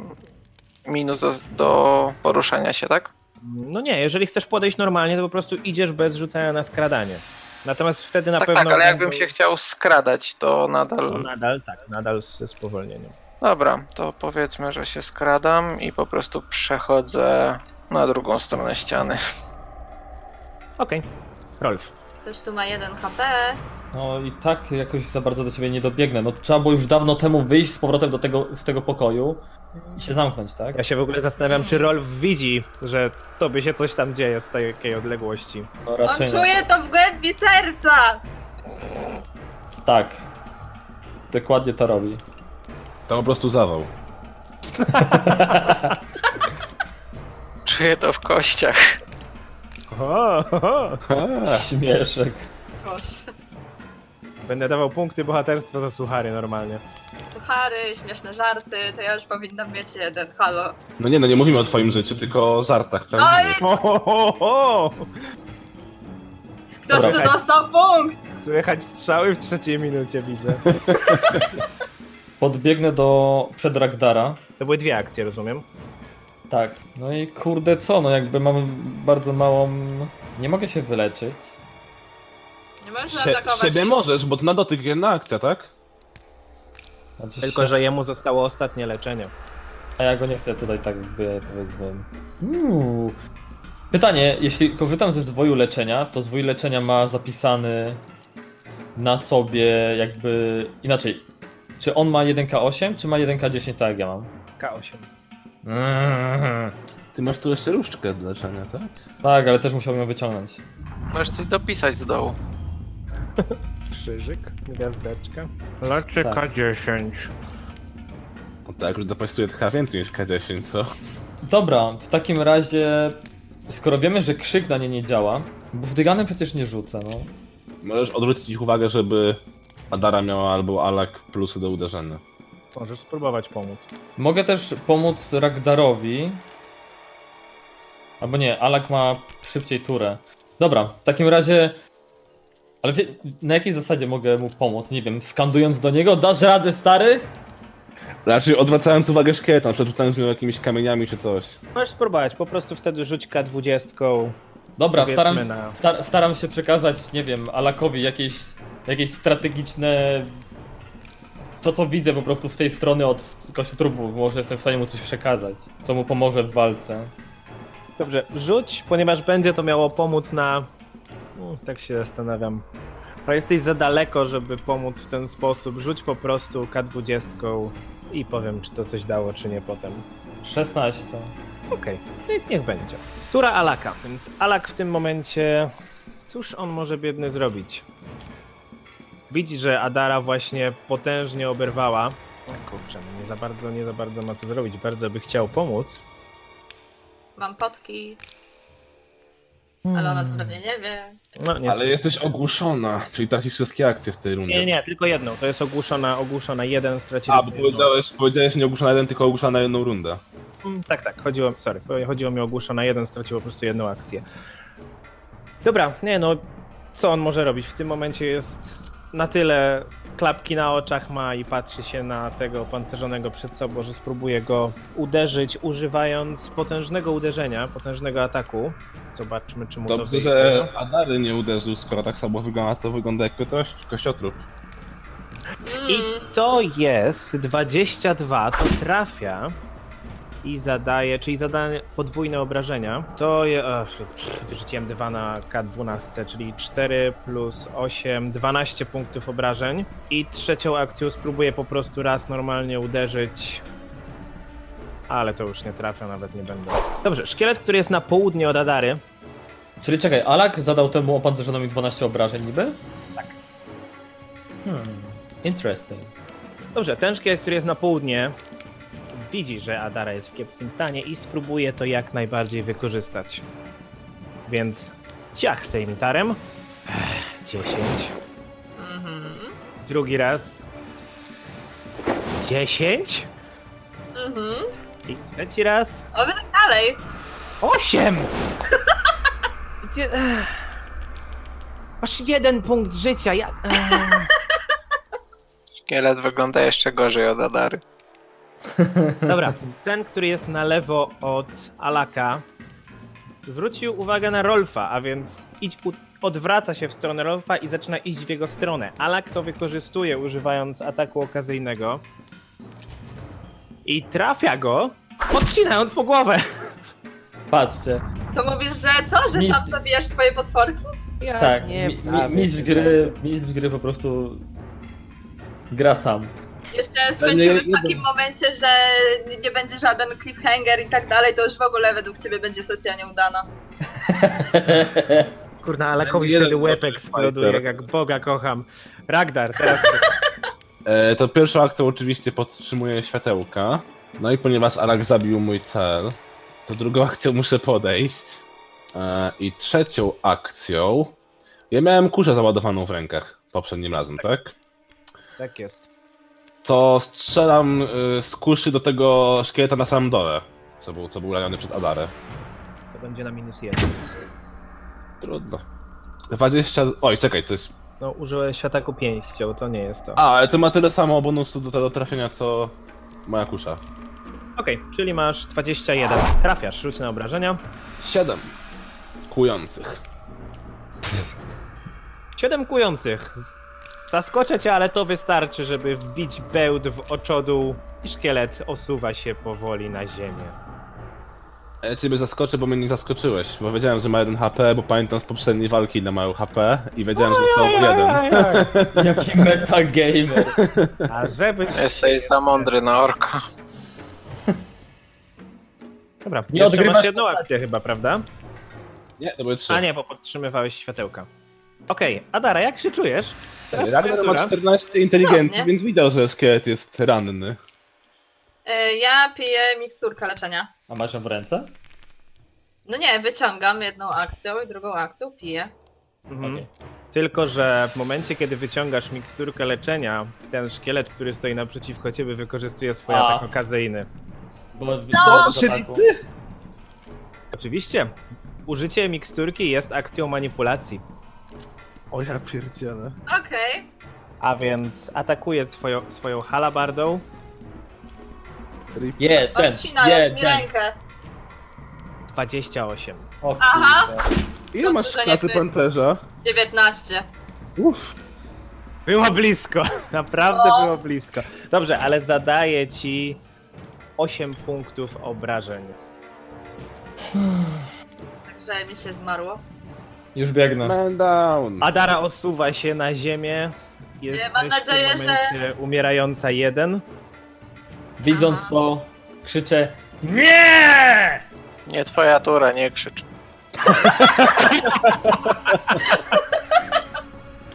S4: minus do, do poruszania się, tak?
S2: No nie, jeżeli chcesz podejść normalnie, to po prostu idziesz bez rzucania na skradanie. Natomiast wtedy na
S4: tak,
S2: pewno.
S4: tak, ale jakbym się chciał skradać, to
S2: To
S4: nadal.
S2: nadal, tak, nadal ze spowolnieniem.
S4: Dobra, to powiedzmy, że się skradam i po prostu przechodzę na drugą stronę ściany.
S2: Okej. Rolf.
S5: Ktoś tu ma jeden HP.
S1: No i tak jakoś za bardzo do ciebie nie dobiegnę. No trzeba było już dawno temu wyjść z powrotem do tego, z tego pokoju i się zamknąć, tak?
S2: Ja się w ogóle zastanawiam, czy Rolf widzi, że tobie się coś tam dzieje z takiej odległości.
S1: No
S5: On
S1: raczej nie.
S5: czuje to w głębi serca!
S1: Tak. Dokładnie to robi.
S3: To po prostu zawał.
S4: Czuję to w kościach.
S2: Oho.
S1: Śmieszek.
S5: Boże.
S2: Będę dawał punkty bohaterstwa za suchary normalnie.
S5: Suchary, śmieszne żarty, to ja już powinnam mieć jeden, halo.
S3: No nie, no nie mówimy o twoim życiu, tylko o żartach, prawda?
S5: Oj,
S2: Ohohoho!
S5: ktoś
S2: Dobra.
S5: tu dostał punkt!
S2: Słychać strzały w trzeciej minucie, widzę.
S1: Podbiegnę do przed Ragdara.
S2: To były dwie akcje, rozumiem?
S1: Tak. No i kurde co, no jakby mamy bardzo małą... Nie mogę się wyleczyć.
S5: Możesz
S3: Sie,
S5: atakować.
S3: siebie możesz, bo to na dotyk jedna akcja, tak?
S1: Znaczy
S2: Tylko,
S1: się-
S2: że jemu zostało ostatnie leczenie.
S1: A ja go nie chcę tutaj tak jakby powiedzmy. Uuu. Pytanie, jeśli korzystam ze zwoju leczenia, to zwój leczenia ma zapisany na sobie jakby inaczej. Czy on ma 1K8, czy ma 1K10 tak jak ja mam?
S2: K8.
S3: Ty masz tu jeszcze różdżkę do leczenia, tak?
S1: Tak, ale też musiałbym ją wyciągnąć.
S4: Możesz coś dopisać z dołu.
S2: Krzyżyk, gwiazdeczka. Leczy
S1: Tak.
S2: K10.
S3: No tak, już dopasuje trochę więcej niż K10, co?
S1: Dobra, w takim razie, skoro wiemy, że krzyk na nie nie działa, bo wdyganem przecież nie rzucę, no.
S3: Możesz odwrócić ich uwagę, żeby Adara miała albo Alak plusy do uderzenia.
S2: Możesz spróbować pomóc.
S1: Mogę też pomóc Ragdarowi. Albo nie, Alak ma szybciej turę. Dobra, w takim razie. Ale wie, na jakiej zasadzie mogę mu pomóc? Nie wiem, skandując do niego, dasz radę, stary?
S3: Raczej odwracając uwagę szkieleta, na przykład rzucając jakimiś kamieniami czy coś.
S2: Możesz spróbować, po prostu wtedy rzuć K20.
S1: Dobra,
S2: Powiedzmy
S1: staram,
S2: na-
S1: star, staram się przekazać, nie wiem, Alakowi jakieś, jakieś strategiczne. To, co widzę po prostu w tej strony od kościotrupów, może jestem w stanie mu coś przekazać, co mu pomoże w walce.
S2: Dobrze, rzuć, ponieważ będzie to miało pomóc na... No, tak się zastanawiam. Ale jesteś za daleko, żeby pomóc w ten sposób. Rzuć po prostu K20 i powiem, czy to coś dało, czy nie potem.
S1: 16.
S2: Okej, niech, niech będzie. Tura Alaka, więc Alak w tym momencie... Cóż on może biedny zrobić? Widzi, że Adara właśnie potężnie oberwała. O kurczę, no nie za bardzo, nie za bardzo ma co zrobić. Bardzo by chciał pomóc.
S5: Mam potki, ale ona to pewnie nie wie.
S2: No, niestety.
S3: Ale jesteś ogłuszona, czyli tracisz wszystkie akcje w tej rundzie.
S2: Nie, nie, tylko jedną. To jest ogłuszona, ogłuszona jeden, stracili.
S3: A, bo powiedziałeś, powiedziałeś nie ogłuszona jeden, tylko ogłuszona na jedną rundę.
S2: Mm, Tak, tak, chodziło, sorry, chodziło mi o ogłuszona jeden, stracił po prostu jedną akcję. Dobra, nie no, co on może robić? W tym momencie jest na tyle klapki na oczach ma i patrzy się na tego pancerzonego przed sobą, że spróbuje go uderzyć, używając potężnego uderzenia, potężnego ataku. Zobaczmy, czy mu to
S3: Dobrze,
S2: wyjdzie.
S3: że Adary nie uderzył, skoro tak samo wygląda, to wygląda jak kość, kościotrup.
S2: I to jest 22, to trafia i zadaje, czyli zadaje podwójne obrażenia. To je, ach, wyrzuciłem 2 na K12, czyli 4 plus 8, 12 punktów obrażeń. I trzecią akcją spróbuję po prostu raz normalnie uderzyć. Ale to już nie trafia, nawet nie będę. Dobrze, szkielet, który jest na południe od Adary.
S1: Czyli czekaj, Alak zadał temu opancerzonemu 12 obrażeń niby?
S2: Tak.
S1: Hmm, interesting.
S2: Dobrze, ten szkielet, który jest na południe, widzi, że Adara jest w kiepskim stanie i spróbuje to jak najbardziej wykorzystać. Więc ciach sejmitarem. Ech, 10.
S5: mhm,
S2: Drugi raz. 10.
S5: mhm.
S2: I trzeci raz.
S5: Oby tak dalej.
S2: Osiem! Gdzie- ech. Masz jeden punkt życia, ech.
S4: Szkielet wygląda jeszcze gorzej od Adary.
S2: Dobra, ten, który jest na lewo od Alaka, zwrócił uwagę na Rolfa, a więc idź, u, odwraca się w stronę Rolfa i zaczyna iść w jego stronę. Alak to wykorzystuje, używając ataku okazyjnego. I trafia go, odcinając mu głowę.
S1: Patrzcie.
S5: To mówisz, że co? Że
S1: Nic.
S5: sam zabijasz swoje potworki?
S2: Ja
S1: Tak,
S2: nie
S1: mi, mi, mistrz gry, mistrz gry po prostu gra sam.
S5: Jeszcze skończymy w takim momencie, że nie będzie żaden cliffhanger i tak dalej, to już w ogóle według ciebie będzie sesja nieudana.
S2: Kurna, Alakowi wtedy eksploduje,
S3: fighter.
S2: jak Boga kocham. Ragdar, teraz.
S3: E, to pierwszą akcją oczywiście podtrzymuję światełka. No i ponieważ Arak zabił mój cel, to drugą akcją muszę podejść. E, I trzecią akcją. Ja miałem kuszę załadowaną w rękach poprzednim razem, tak?
S2: Tak jest.
S3: To strzelam y, z kuszy do tego szkieleta na samym dole, co był, co był raniony przez Adarę.
S2: To będzie na minus jeden.
S3: Trudno. 20. Oj, czekaj, to jest.
S2: No, użyłeś ataku pięścią, to nie jest to.
S3: A, ale to ma tyle samo bonusu do tego trafienia, co moja kusza.
S2: Okej, czyli masz 21. Trafiasz, rzuć na obrażenia.
S3: 7 kujących.
S2: 7 kujących. Zaskoczę cię, ale to wystarczy, żeby wbić bełt w oczodół i szkielet osuwa się powoli na ziemię.
S3: Ja ciebie zaskoczę, bo mnie nie zaskoczyłeś, bo wiedziałem, że ma 1 HP, bo pamiętam z poprzedniej walki ile mają HP i wiedziałem, że został jeden.
S1: Jaki metagamer.
S2: A żeby...
S4: Jesteś za mądry na orka.
S2: Dobra,
S1: Nie
S2: jeszcze
S1: odgrywasz
S2: masz jedną
S1: postaci.
S2: akcję chyba, prawda?
S3: Nie, to były 3.
S2: A nie, bo podtrzymywałeś światełka. Okej, Adara, jak się czujesz?
S3: Ragnar ma
S2: tura.
S3: 14 inteligencji,
S5: Cudownie.
S3: więc widział, że szkielet jest ranny.
S5: Y, Ja piję miksturkę leczenia.
S1: A masz ją w ręce?
S5: No nie, wyciągam jedną akcją i drugą akcją piję.
S2: Mhm.
S1: Okej.
S2: Tylko, że w momencie, kiedy wyciągasz miksturkę leczenia, ten szkielet, który stoi naprzeciwko ciebie, wykorzystuje swój
S1: A.
S2: atak okazyjny.
S1: Bo,
S5: No.
S1: bo
S3: O, czyli
S1: ataku.
S2: Oczywiście, użycie miksturki jest akcją manipulacji.
S6: O ja pierdzielę.
S5: Okej.
S2: A więc atakuje twoją, swoją halabardą.
S6: Rip.
S1: Je, ten,
S5: Odcinając
S1: je,
S5: mi
S1: ten.
S5: rękę.
S2: 28.
S1: O
S5: Aha.
S1: kurde.
S6: Ile masz
S5: Dobrze,
S6: klasy
S5: nie ty.
S6: pancerza?
S5: 19.
S6: Uff.
S2: Było blisko, naprawdę
S5: O.
S2: było blisko. Dobrze, ale zadaję ci 8 punktów obrażeń.
S5: Także mi się zmarło.
S1: Już biegnę.
S3: Man down.
S2: Adara osuwa się na ziemię. Jest
S5: mam nadzieję,
S2: w tym momencie umierająca jeden.
S1: Widząc
S5: Aha.
S1: to, krzyczę NIE!
S4: Nie twoja tura, nie krzycz.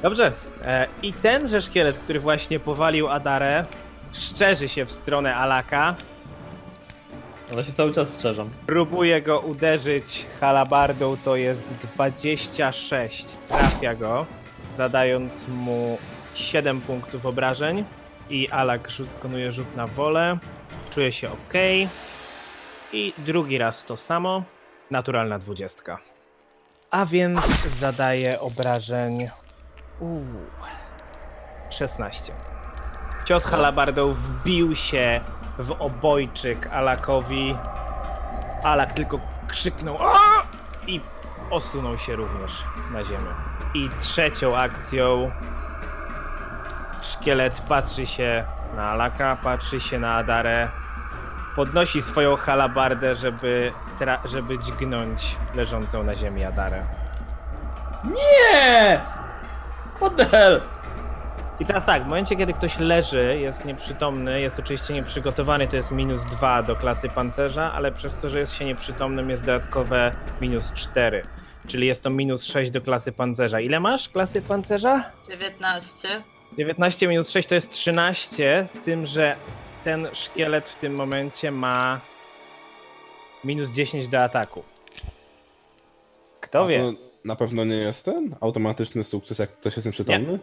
S2: Dobrze. E, I tenże szkielet, który właśnie powalił Adarę, szczerzy się w stronę Alaka.
S1: One się cały czas strzeżą.
S2: Próbuje go uderzyć halabardą, to jest 26. Trafia go, zadając mu 7 punktów obrażeń. I Alak rzut, wykonuje rzut na wolę. Czuje się ok. I drugi raz to samo. Naturalna dwudziestka. A więc zadaje obrażeń. Uuu. 16. Cios halabardą wbił się w obojczyk Alakowi. Alak tylko krzyknął i osunął się również na ziemię. I trzecią akcją szkielet patrzy się na Alaka, patrzy się na Adarę, podnosi swoją halabardę, żeby, tra- żeby dźgnąć leżącą na ziemi Adarę.
S1: Nie! What the hell?
S2: I teraz tak, w momencie kiedy ktoś leży, jest nieprzytomny, jest oczywiście nieprzygotowany, to jest minus 2 do klasy pancerza, ale przez to, że jest się nieprzytomnym jest dodatkowe minus 4. Czyli jest to minus 6 do klasy pancerza. Ile masz klasy pancerza?
S5: 19.
S2: 19 minus 6 to jest 13, z tym, że ten szkielet w tym momencie ma minus 10 do ataku. Kto
S3: A
S2: wie?
S3: to na pewno nie jest ten automatyczny sukces, jak ktoś jest nieprzytomny?
S2: Nie,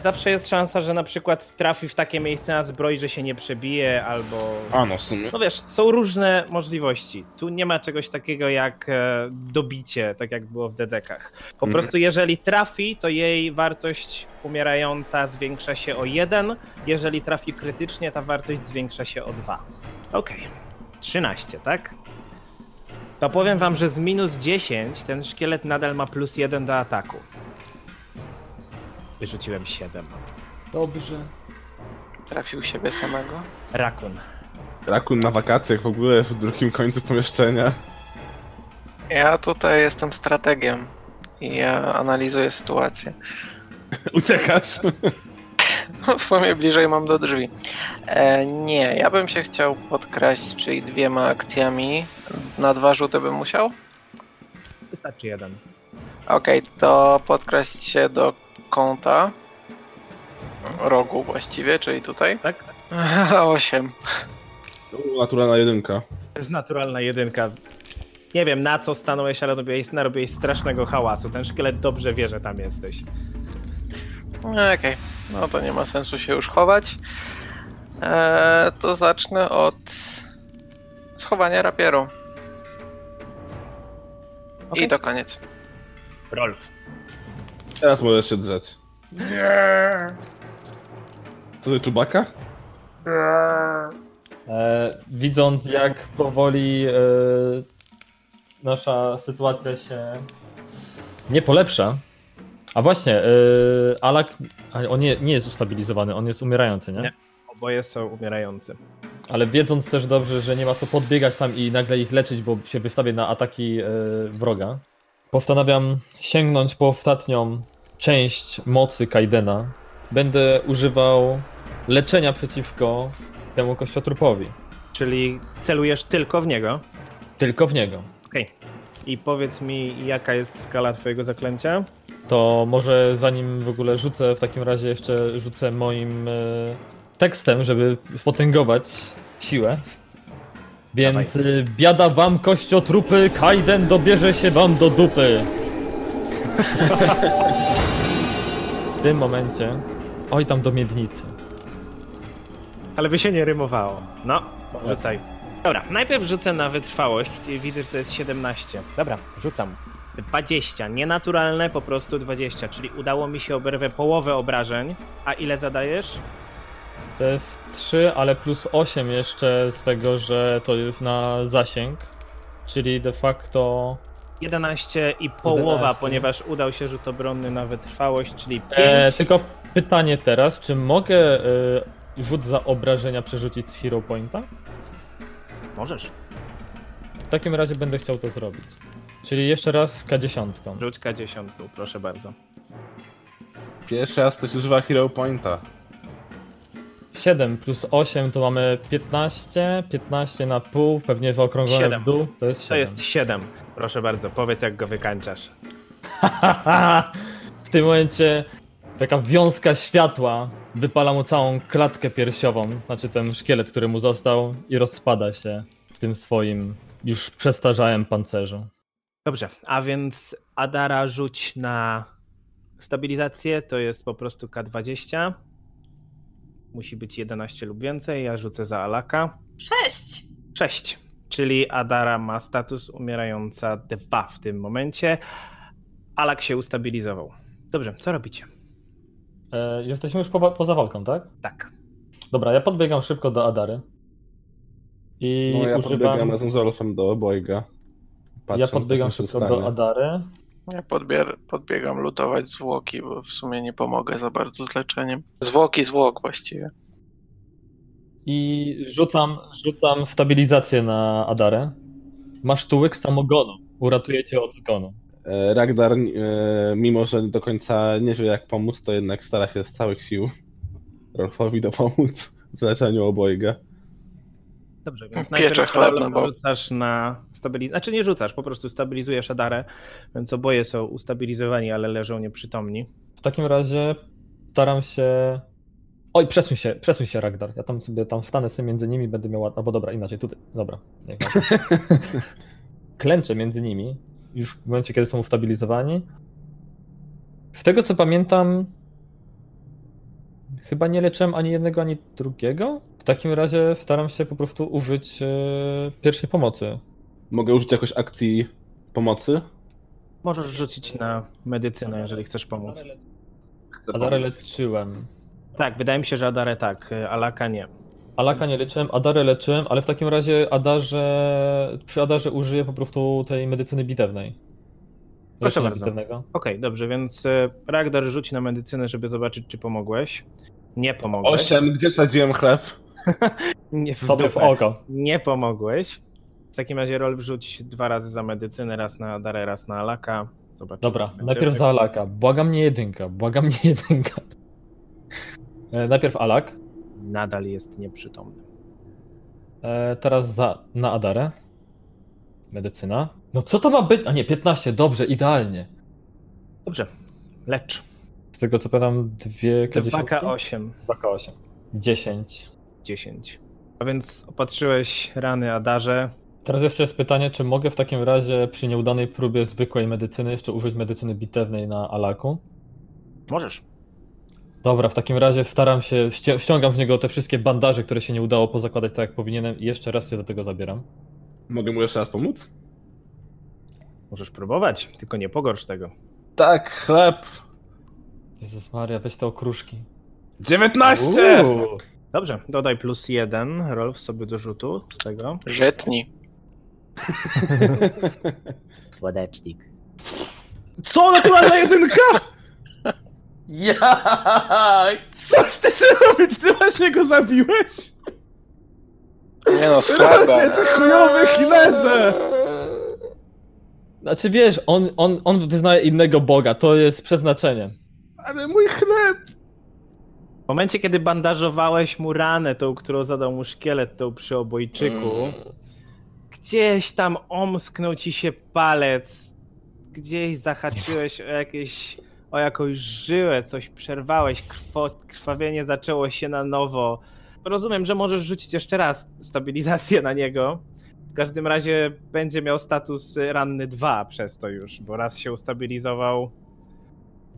S2: zawsze jest szansa, że na przykład trafi w takie miejsce na zbroi, że się nie przebije, albo...
S3: A no, w sumie.
S2: No wiesz, są różne możliwości. Tu nie ma czegoś takiego jak e, dobicie, tak jak było w dedekach. Po
S3: Mhm.
S2: prostu jeżeli trafi, to jej wartość umierająca zwiększa się o 1. Jeżeli trafi krytycznie, ta wartość zwiększa się o 2. Okej. 13, tak? To powiem wam, że z minus 10 ten szkielet nadal ma plus 1 do ataku. Wyrzuciłem 7.
S1: Dobrze.
S4: Trafił siebie samego.
S2: Rakun.
S3: Rakun na wakacjach w ogóle w drugim końcu pomieszczenia.
S4: Ja tutaj jestem strategiem i ja analizuję sytuację.
S3: Uciekasz?
S4: W sumie bliżej mam do drzwi. E, nie, ja bym się chciał podkraść, czyli dwiema akcjami. Na dwa rzuty bym musiał?
S2: Wystarczy jeden.
S4: Okej, to podkraść się do kąta. Rogu właściwie, czyli tutaj.
S2: Tak?
S4: 8.
S3: U, Naturalna jedynka.
S2: To jest naturalna jedynka. Nie wiem na co stanąłeś, ale robiłeś, narobiłeś strasznego hałasu. Ten szkielet dobrze wie, że tam jesteś.
S4: Okej, no to nie ma sensu się już chować. Eee, to zacznę od schowania rapieru.
S2: Okej.
S4: I to koniec.
S2: Rolf.
S3: Teraz możesz się drzeć. Co ty, czubaka?
S1: E, widząc jak powoli e, nasza sytuacja się nie polepsza. A właśnie, e, Alak, a on nie, nie jest ustabilizowany, on jest umierający, nie?
S2: Nie. Oboje są umierający.
S1: Ale wiedząc też dobrze, że nie ma co podbiegać tam i nagle ich leczyć, bo się wystawię na ataki e, wroga, postanawiam sięgnąć po ostatnią część mocy Kaidena. Będę używał leczenia przeciwko temu kościotrupowi.
S2: Czyli celujesz tylko w niego.
S1: Tylko w niego.
S2: Okej. I powiedz mi, jaka jest skala twojego zaklęcia?
S1: To może zanim w ogóle rzucę, w takim razie jeszcze rzucę moim e, tekstem, żeby potęgować siłę. Więc
S2: Dawaj.
S1: y, biada wam kościotrupy, Kaiden dobierze się wam do dupy. w tym momencie... Oj, tam do miednicy.
S2: Ale by się nie rymowało. No, rzucaj. Dobra, najpierw rzucę na wytrwałość. i Widzę, że to jest 17. Dobra, rzucam. 20. Nienaturalne, po prostu 20. Czyli udało mi się oberwę połowę obrażeń. A ile zadajesz?
S1: To jest 3, ale plus 8 jeszcze z tego, że to jest na zasięg. Czyli de facto
S2: 11 i połowa,
S1: 11.
S2: ponieważ udał się rzut obronny na wytrwałość, czyli 5.
S1: E, tylko pytanie teraz, czy mogę e, rzut za obrażenia przerzucić z Hero Pointa?
S2: Możesz.
S1: W takim razie będę chciał to zrobić. Czyli jeszcze raz K10.
S2: Rzuć K10, proszę bardzo.
S3: Pierwszy raz ktoś używa Hero Pointa.
S1: 7 plus 8 to mamy 15, 15 na pół, pewnie
S2: Siedem.
S1: w dół, to jest 7.
S2: To jest 7. Proszę bardzo, powiedz jak go wykańczasz.
S1: w tym momencie taka wiązka światła wypala mu całą klatkę piersiową, znaczy ten szkielet, który mu został i rozpada się w tym swoim już przestarzałym pancerzu.
S2: Dobrze, a więc Adara rzuć na stabilizację, to jest po prostu K20. Musi być 11 lub więcej, ja rzucę za Alaka.
S5: Sześć.
S2: 6, czyli Adara ma status umierająca 2 w tym momencie. Alak się ustabilizował. Dobrze, co robicie?
S1: E, jesteśmy już po, poza walką, tak?
S2: Tak.
S1: Dobra, ja podbiegam szybko do Adary. I
S3: No ja podbiegam
S1: używam.
S3: razem z Olafem do obojga.
S1: Ja podbiegam szybko do. Adary.
S4: Ja podbier- podbiegam lutować zwłoki, bo w sumie nie pomogę za bardzo z leczeniem. Zwłoki, zwłok właściwie.
S1: I rzucam, rzucam stabilizację na Adarę. Masz tu łyk samogonu. Uratuje cię od zgonu.
S3: E, Ragdar, e, mimo że do końca nie wie jak pomóc, to jednak stara się z całych sił Rolfowi dopomóc w leczeniu obojga.
S2: Dobrze, więc
S4: Piecze
S2: najpierw
S4: chleb na
S2: rzucasz na stabilizację. Znaczy nie rzucasz, po prostu stabilizujesz Adarę, więc oboje są ustabilizowani, ale leżą nieprzytomni.
S1: W takim razie staram się. Oj, przesuń się, przesuń się, Ragdar. Ja tam sobie tam wstanę sobie między nimi, będę miał. Albo dobra, inaczej, tutaj. Dobra. Klęczę między nimi, już w momencie, kiedy są ustabilizowani. Z tego co pamiętam, Chyba nie leczyłem ani jednego, ani drugiego. W takim razie staram się po prostu użyć e, pierwszej pomocy.
S3: Mogę użyć jakoś akcji pomocy?
S2: Możesz rzucić na medycynę, jeżeli chcesz pomóc.
S3: Chcę
S1: Adarę
S3: pomóc.
S1: leczyłem.
S2: Tak, wydaje mi się, że Adarę tak, y, Alaka nie.
S1: Alaka nie leczyłem, Adarę leczyłem, ale w takim razie Adarze, przy Adarze użyję po prostu tej medycyny bitewnej.
S2: Proszę
S1: Leczenia
S2: bardzo.
S1: bitewnego.
S2: Okej, dobrze, więc y, Ragdar rzuci na medycynę, żeby zobaczyć, czy pomogłeś. Nie pomogłeś.
S3: Osiem, gdzie sadziłem chleb?
S2: Nie w
S1: Sobie w oko.
S2: Nie pomogłeś. W takim razie Rolf rzuci dwa razy za medycynę, raz na Adarę, raz na Alaka. Zobaczymy.
S1: Dobra, najpierw za Alaka. Błagam nie jedynka, błagam nie jedynka. E, najpierw Alak,
S2: Nadal jest nieprzytomny.
S1: e, teraz za, na Adarę. Medycyna. No co to ma być? A nie, 15, dobrze, idealnie.
S2: Dobrze, lecz.
S1: Z tego co pamiętam, dwie dziesiątki?
S2: 2K8,
S1: 2K8. 10.
S2: 10. A więc opatrzyłeś rany Adarze.
S1: Teraz jeszcze jest pytanie, czy mogę w takim razie przy nieudanej próbie zwykłej medycyny jeszcze użyć medycyny bitewnej na Alaku?
S2: Możesz.
S1: Dobra, w takim razie staram się, ści- ściągam z niego te wszystkie bandaże, które się nie udało pozakładać tak jak powinienem i jeszcze raz się do tego zabieram.
S3: Mogę mu jeszcze raz pomóc?
S2: Możesz próbować, tylko nie pogorsz tego.
S3: Tak, chleb.
S1: Jezus Maria, weź te okruszki.
S3: 19!
S1: Uuu.
S2: Dobrze, dodaj plus jeden, Rolf sobie do rzutu z tego.
S4: Żytni.
S7: Słodecznik.
S3: Co? Naturalna jedynka?
S7: Jak?
S3: Coś ty chcesz robić? Ty właśnie go zabiłeś?
S4: Nie no, z chlebem.
S3: Ty chujowy chlerze!
S1: Znaczy wiesz, on, on, on wyznaje innego Boga, to jest przeznaczenie.
S3: Ale mój chleb!
S2: W momencie, kiedy bandażowałeś mu ranę, tą, którą zadał mu szkielet, tą przy obojczyku, gdzieś tam omsknął ci się palec, gdzieś zahaczyłeś o jakieś, o jakąś żyłę, coś przerwałeś, krwo, krwawienie zaczęło się na nowo. Rozumiem, że możesz rzucić jeszcze raz stabilizację na niego. W każdym razie będzie miał status ranny 2 przez to już, bo raz się ustabilizował,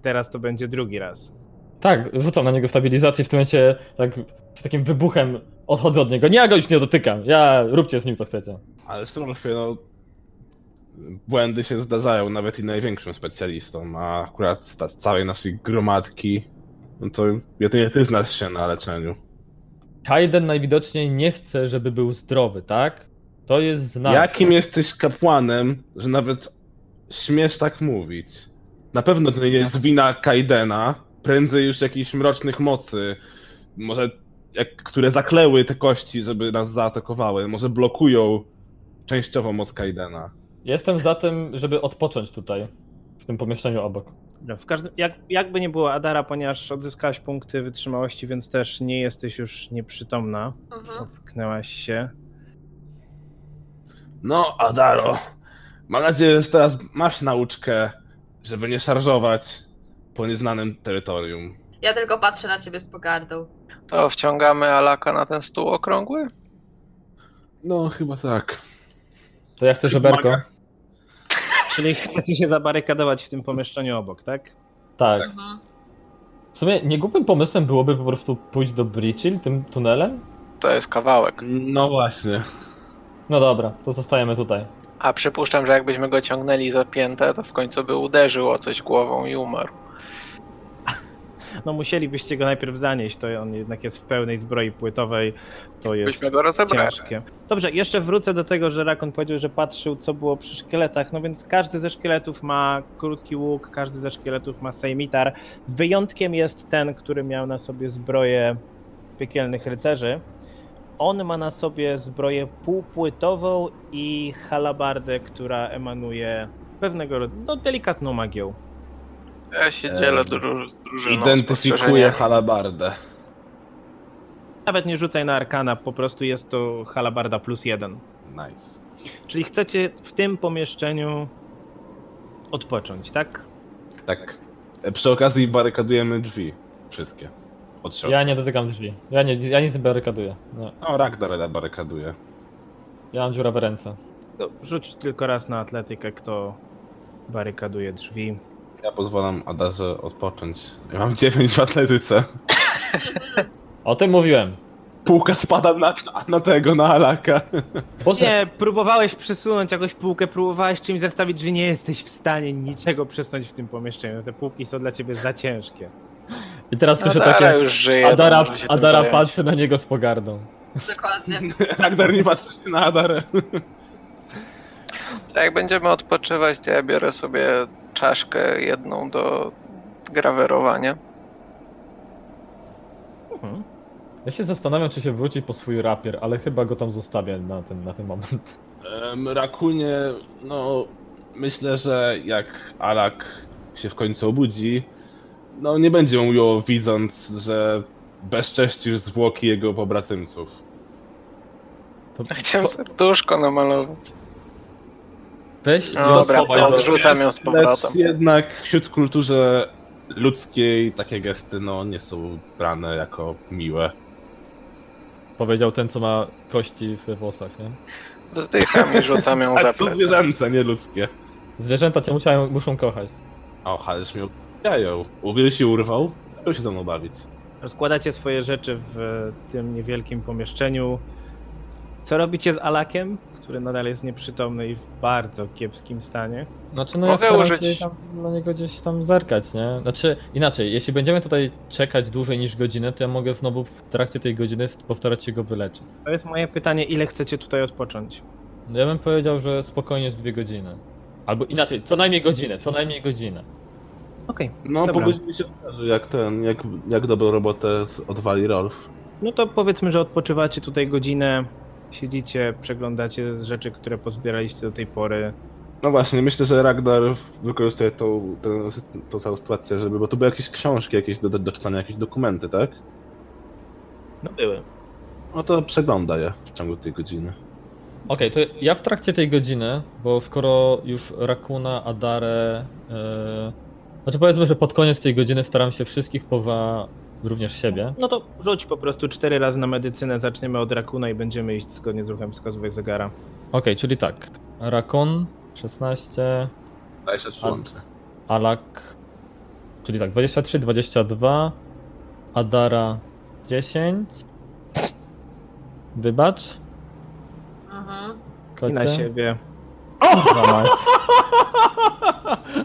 S2: teraz to będzie drugi raz.
S1: Tak, rzucam na niego stabilizację w tym momencie tak, z takim wybuchem odchodzę od niego. Nie, ja go już nie dotykam. Ja, róbcie z nim co chcecie.
S3: Ale Strolfie, no... Błędy się zdarzają nawet i największym specjalistom, a akurat z z całej naszej gromadki, no to jedynie ty znasz się na leczeniu.
S1: Kaiden najwidoczniej nie chce, żeby był zdrowy, tak? To jest znak.
S3: Jakim jesteś kapłanem, że nawet śmiesz tak mówić? Na pewno to nie jest wina Kaidena, prędzej już jakichś mrocznych mocy, może jak, które zakleły te kości, żeby nas zaatakowały, może blokują częściowo moc Kaidena.
S1: Jestem za tym, żeby odpocząć tutaj, w tym pomieszczeniu obok.
S2: Dobra, W każdym, jak, jakby nie było Adara, ponieważ odzyskałaś punkty wytrzymałości, więc też nie jesteś już nieprzytomna.
S5: Mhm.
S2: Ocknęłaś się.
S3: No, Adaro, mam nadzieję, że teraz masz nauczkę, żeby nie szarżować po nieznanym terytorium.
S5: Ja tylko patrzę na ciebie z pogardą.
S4: To wciągamy Alaka na ten stół okrągły?
S3: No, chyba tak.
S1: To ja chcę żeberko.
S2: Czyli chcecie się zabarykadować w tym pomieszczeniu obok, tak?
S1: Tak.
S5: Mhm.
S1: W sumie niegłupim pomysłem byłoby po prostu pójść do Breachill tym tunelem.
S4: To jest kawałek.
S3: No właśnie.
S1: No dobra, to zostajemy tutaj.
S4: A przypuszczam, że jakbyśmy go ciągnęli za piętę, to w końcu by uderzył o coś głową i umarł.
S2: No musielibyście go najpierw zanieść, to on jednak jest w pełnej zbroi płytowej, to jest ciężkie. Dobrze, jeszcze wrócę do tego, że Rakon powiedział, że patrzył co było przy szkieletach, no więc każdy ze szkieletów ma krótki łuk, każdy ze szkieletów ma sejmitar. Wyjątkiem jest ten, który miał na sobie zbroję piekielnych rycerzy. On ma na sobie zbroję półpłytową i halabardę, która emanuje pewnego rodzaju, no delikatną magią.
S4: Ja się dzielę dru- z drużyną.
S3: Identyfikuję
S4: spostrzeżeniami.
S3: halabardę.
S2: Nawet nie rzucaj na arkana, po prostu jest to halabarda plus jeden.
S3: Nice.
S2: Czyli chcecie w tym pomieszczeniu odpocząć, tak?
S3: Tak. E, Przy okazji barykadujemy drzwi. Wszystkie. Od środka.
S1: Ja nie dotykam drzwi. Ja, nie, ja nic nie barykaduję. Nie.
S3: No, Ragnar barykaduje.
S1: Ja mam dziurawe ręce.
S2: To rzuć tylko raz na atletykę, kto barykaduje drzwi.
S3: Ja pozwalam Adarze odpocząć. Ja mam 9 w atletyce.
S1: O tym mówiłem.
S3: Półka spada na, na tego, na Alaka.
S1: Boże,
S2: Nie, próbowałeś przesunąć jakąś półkę, próbowałeś czymś zestawić, że nie jesteś w stanie niczego przesunąć w tym pomieszczeniu. Te półki są dla ciebie za ciężkie.
S1: I teraz słyszę
S4: Adara
S1: takie.
S4: już żyje,
S1: Adara, Adara patrzy na niego z pogardą.
S5: Dokładnie.
S3: Ragnar nie patrzy się na Adarę.
S4: Jak będziemy odpoczywać, to ja biorę sobie czaszkę jedną do grawerowania.
S2: Mhm.
S1: Ja się zastanawiam, czy się wróci po swój rapier, ale chyba go tam zostawię na ten, na ten moment.
S3: Em, Rakunie, no myślę, że jak Alak się w końcu obudzi, no nie będzie mu miło widząc, że bezcześcisz zwłoki jego pobratymców.
S1: To,
S4: Chciałem serduszko namalować.
S1: Weź
S4: No
S1: ją
S4: dobra,
S1: schowaj
S4: odrzucam ją z powrotem.
S3: Lecz jednak wśród kulturze ludzkiej takie gesty no nie są brane jako miłe.
S1: Powiedział ten, co ma kości we włosach, nie?
S4: Zdycham i rzucam ją za
S3: A co
S4: plecy.
S3: zwierzęce, nie ludzkie.
S1: Zwierzęta cię musiają, muszą kochać.
S3: O, ależ mnie ubijają. Ubiel się urwał, chciał się ze mną bawić.
S2: Rozkładacie swoje rzeczy w tym niewielkim pomieszczeniu. Co robicie z Alakiem, który nadal jest nieprzytomny i w bardzo kiepskim stanie?
S1: Znaczy, no
S4: Mogę
S1: ja staram
S4: użyć-
S1: się tam na niego gdzieś tam zerkać, nie? Znaczy, inaczej, jeśli będziemy tutaj czekać dłużej niż godzinę, to ja mogę znowu w trakcie tej godziny postarać się go wyleczyć.
S2: To jest moje pytanie, ile chcecie tutaj odpocząć?
S1: No ja bym powiedział, że spokojnie z dwie godziny. Albo inaczej, co najmniej godzinę, co najmniej godzinę.
S2: Okej,
S3: No,
S2: Dobra.
S3: po godzinie się okaże, jak ten, jak, jak dobrą robotę z- odwali Rolf.
S2: no to powiedzmy, że odpoczywacie tutaj godzinę, siedzicie, przeglądacie rzeczy, które pozbieraliście do tej pory.
S3: No właśnie, myślę, że Ragnar wykorzystuje tą, tę, tą całą sytuację, żeby, bo tu były jakieś książki jakieś do, do, czytania, jakieś dokumenty, tak?
S2: No były.
S3: No to przegląda je w ciągu tej godziny.
S1: Okej, to ja w trakcie tej godziny, bo skoro już Rakuna, Adarę... Yy... Znaczy powiedzmy, że pod koniec tej godziny staram się wszystkich powa... również siebie.
S2: No to rzuć po prostu cztery razy na medycynę, zaczniemy od Rakuna i będziemy iść zgodnie z ruchem wskazówek zegara.
S1: Okej, czyli tak. Rakon 16,
S3: Daj się łącznie.
S1: Alak, czyli tak, 23, 22, Adara 10. Wybacz.
S5: Mhm.
S2: I na
S1: Kocie.
S2: siebie.
S1: Mać.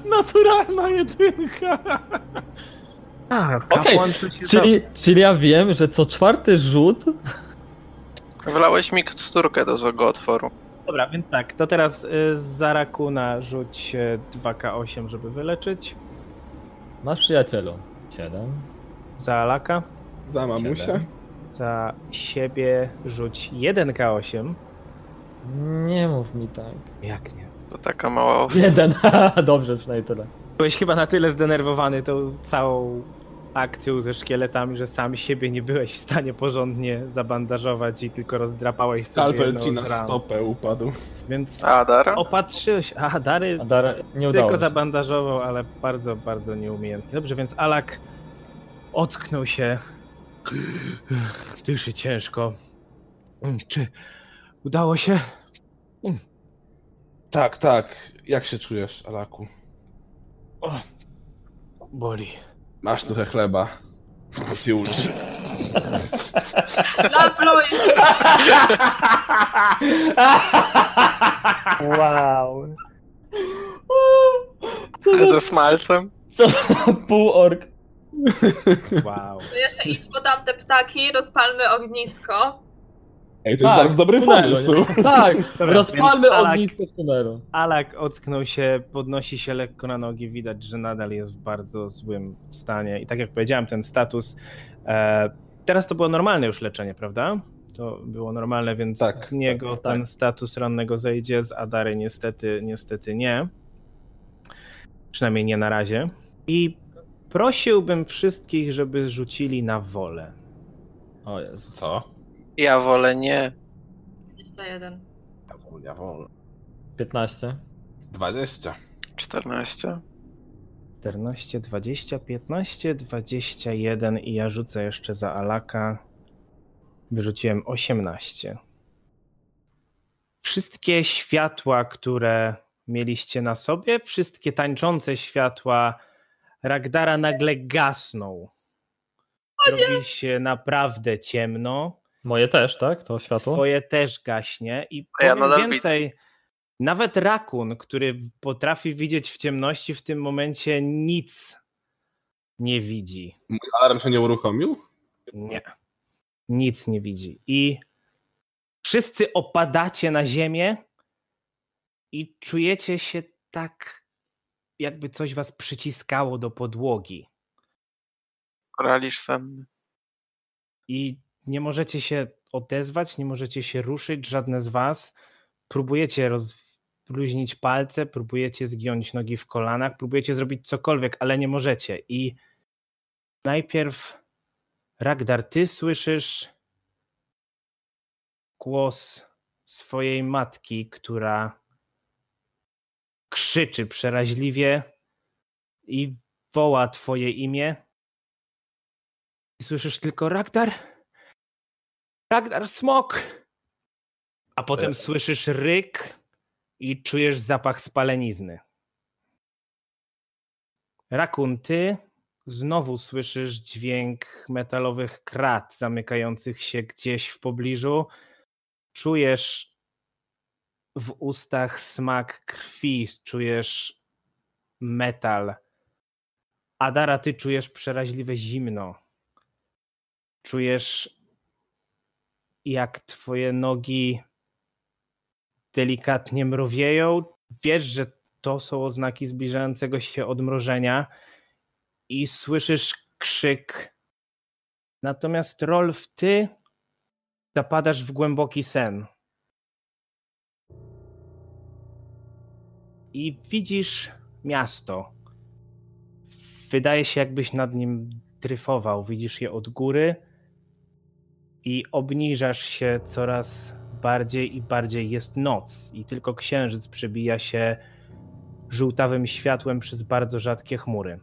S3: Naturalna jedynka!
S2: A,
S1: Okej,
S2: kapłan coś się
S1: Czyli, czyli ja wiem, że co czwarty rzut.
S4: Wlałeś miksturkę do złego otworu.
S2: Dobra, więc tak, to teraz y, za Rakuna rzuć y, 2K8, żeby wyleczyć.
S1: Masz przyjacielu. 7.
S2: Za Alaka.
S3: Za mamusia?
S1: Siedem.
S2: Za siebie rzuć 1K8.
S1: Nie mów mi tak.
S2: Jak nie?
S4: To taka mała owca.
S1: Jeden, dobrze, przynajmniej tyle.
S2: Byłeś chyba na tyle zdenerwowany tą całą akcją ze szkieletami, że sam siebie nie byłeś w stanie porządnie zabandażować i tylko rozdrapałeś sobie
S3: Skalpel ci na stopę upadł.
S2: Więc
S4: Adar?
S2: opatrzyłeś... A, Dary
S1: Adara nie udało
S2: tylko
S1: się.
S2: zabandażował, ale bardzo, bardzo nieumiejętnie. Dobrze, więc Alak ocknął się. Dyszy ciężko. Czy udało się?
S3: Tak, tak. Jak się czujesz, Alaku?
S2: Boli.
S3: Masz trochę chleba. To ci uczy.
S5: Napluj!
S2: Wow.
S1: Co za
S4: Ze smalcem?
S1: co za półork.
S2: Wow.
S5: To jeszcze idź po tamte ptaki, rozpalmy ognisko.
S3: Ej, to jest
S1: Tak,
S3: bardzo dobry
S1: tunelu,
S3: pomysł.
S1: nie? Tak,
S2: Dobra,
S1: rozpalmy
S2: Alak-
S1: ognisko w tunelu.
S2: Alak ocknął się, podnosi się lekko na nogi, widać, że nadal jest w bardzo złym stanie. I tak jak powiedziałem, ten status. E, teraz to było normalne już leczenie, prawda? To było normalne, więc
S3: Tak,
S2: z niego
S1: tak,
S2: ten
S1: tak.
S2: status rannego zejdzie, z Adary niestety, niestety nie. Przynajmniej nie na razie. I prosiłbym wszystkich, żeby rzucili na wolę.
S1: O Jezu.
S3: Co?
S4: Ja wolę nie.
S5: 21.
S3: Ja wolę, ja wolę.
S1: 15.
S3: 20.
S4: 14.
S2: 14, 20, 15, 21 i ja rzucę jeszcze za Alaka. Wyrzuciłem 18. Wszystkie światła, które mieliście na sobie, wszystkie tańczące światła Ragdara nagle gasną. robi się naprawdę ciemno.
S1: Moje też, tak? To światło?
S2: Twoje też gaśnie i
S4: ja
S2: powiem więcej, nawet rakun, który potrafi widzieć w ciemności, w tym momencie nic nie widzi.
S3: Mój alarm się nie uruchomił?
S2: Nie. Nic nie widzi. I wszyscy opadacie na ziemię i czujecie się tak, jakby coś was przyciskało do podłogi.
S4: Koralisz senny.
S2: I nie możecie się odezwać, nie możecie się ruszyć, żadne z was. Próbujecie rozluźnić palce, próbujecie zgiąć nogi w kolanach, próbujecie zrobić cokolwiek, ale nie możecie. I najpierw, Ragdar, ty słyszysz głos swojej matki, która krzyczy przeraźliwie i woła twoje imię. Słyszysz tylko Ragdar, Ragnar, smok! A potem
S3: E.
S2: słyszysz ryk i czujesz zapach spalenizny. Rakun, ty znowu słyszysz dźwięk metalowych krat zamykających się gdzieś w pobliżu. Czujesz w ustach smak krwi, czujesz metal. Adara, ty czujesz przeraźliwe zimno. Czujesz jak twoje nogi delikatnie mrowieją. Wiesz, że to są oznaki zbliżającego się odmrożenia i słyszysz krzyk. Natomiast Rolf, ty zapadasz w głęboki sen. I widzisz miasto. Wydaje się, jakbyś nad nim dryfował. Widzisz je od góry i obniżasz się coraz bardziej i bardziej. Jest noc i tylko księżyc przebija się żółtawym światłem przez bardzo rzadkie chmury.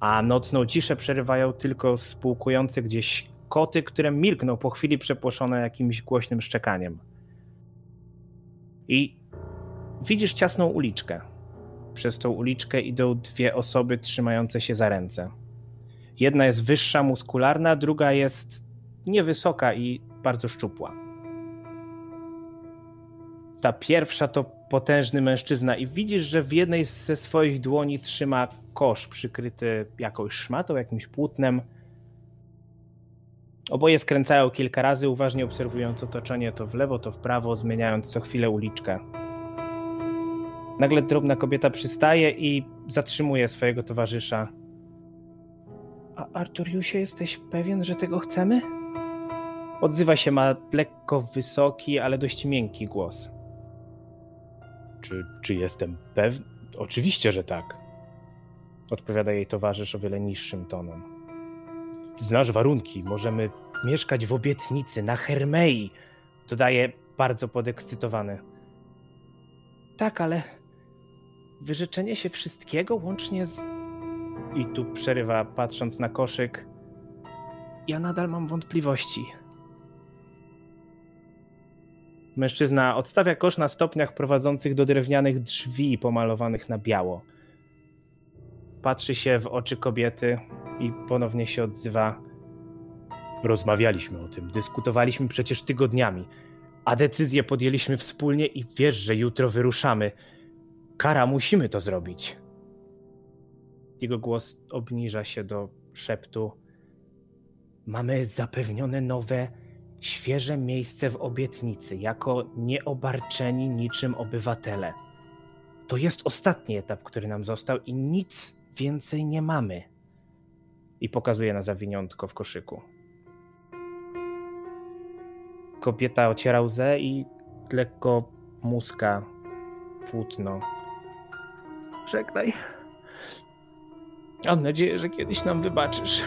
S2: A nocną ciszę przerywają tylko spółkujące gdzieś koty, które milkną po chwili przepłoszone jakimś głośnym szczekaniem. I widzisz ciasną uliczkę. Przez tą uliczkę idą dwie osoby trzymające się za ręce. Jedna jest wyższa, muskularna, druga jest niewysoka i bardzo szczupła. Ta pierwsza to potężny mężczyzna i widzisz, że w jednej ze swoich dłoni trzyma kosz przykryty jakąś szmatą, jakimś płótnem. Oboje skręcają kilka razy, uważnie obserwując otoczenie to w lewo, to w prawo, zmieniając co chwilę uliczkę. Nagle drobna kobieta przystaje i zatrzymuje swojego towarzysza. A Arturiusie, jesteś pewien, że tego chcemy? Odzywa się, ma lekko wysoki, ale dość miękki głos. Czy, czy jestem pewny? Oczywiście, że tak. Odpowiada jej towarzysz o wiele niższym tonem. Znasz warunki, możemy mieszkać w obietnicy na Hermei. Dodaje bardzo podekscytowany. Tak, ale wyrzeczenie się wszystkiego łącznie z i tu przerywa, patrząc na koszyk. Ja nadal mam wątpliwości. Mężczyzna odstawia kosz na stopniach prowadzących do drewnianych drzwi pomalowanych na biało. Patrzy się w oczy kobiety i ponownie się odzywa. Rozmawialiśmy o tym, dyskutowaliśmy przecież tygodniami, a decyzję podjęliśmy wspólnie i wiesz, że jutro wyruszamy. Kara, musimy to zrobić. Jego głos obniża się do szeptu. Mamy zapewnione nowe, świeże miejsce w obietnicy, jako nieobarczeni niczym obywatele. To jest ostatni etap, który nam został i nic więcej nie mamy. I pokazuje na zawiniątko w koszyku. Kobieta ociera łzę i lekko muska płótno. Żegnaj. Mam nadzieję, że kiedyś nam wybaczysz.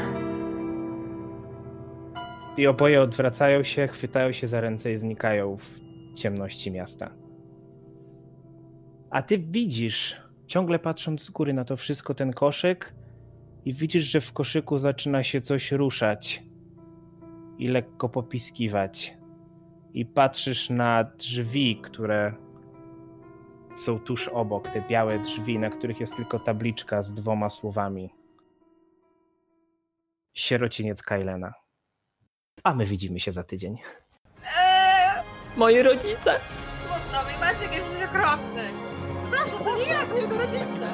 S2: I oboje odwracają się, chwytają się za ręce i znikają w ciemności miasta. A ty widzisz, ciągle patrząc z góry na to wszystko, ten koszyk, i widzisz, że w koszyku zaczyna się coś ruszać i lekko popiskiwać. I patrzysz na drzwi, które są tuż obok, te białe drzwi, na których jest tylko tabliczka z dwoma słowami. sierociniec Kylena. A my widzimy się za tydzień.
S5: Eee,
S2: Moi rodzice!
S5: smutno mi, Maciek jest okropny. Proszę, to nie ja, to jego rodzice.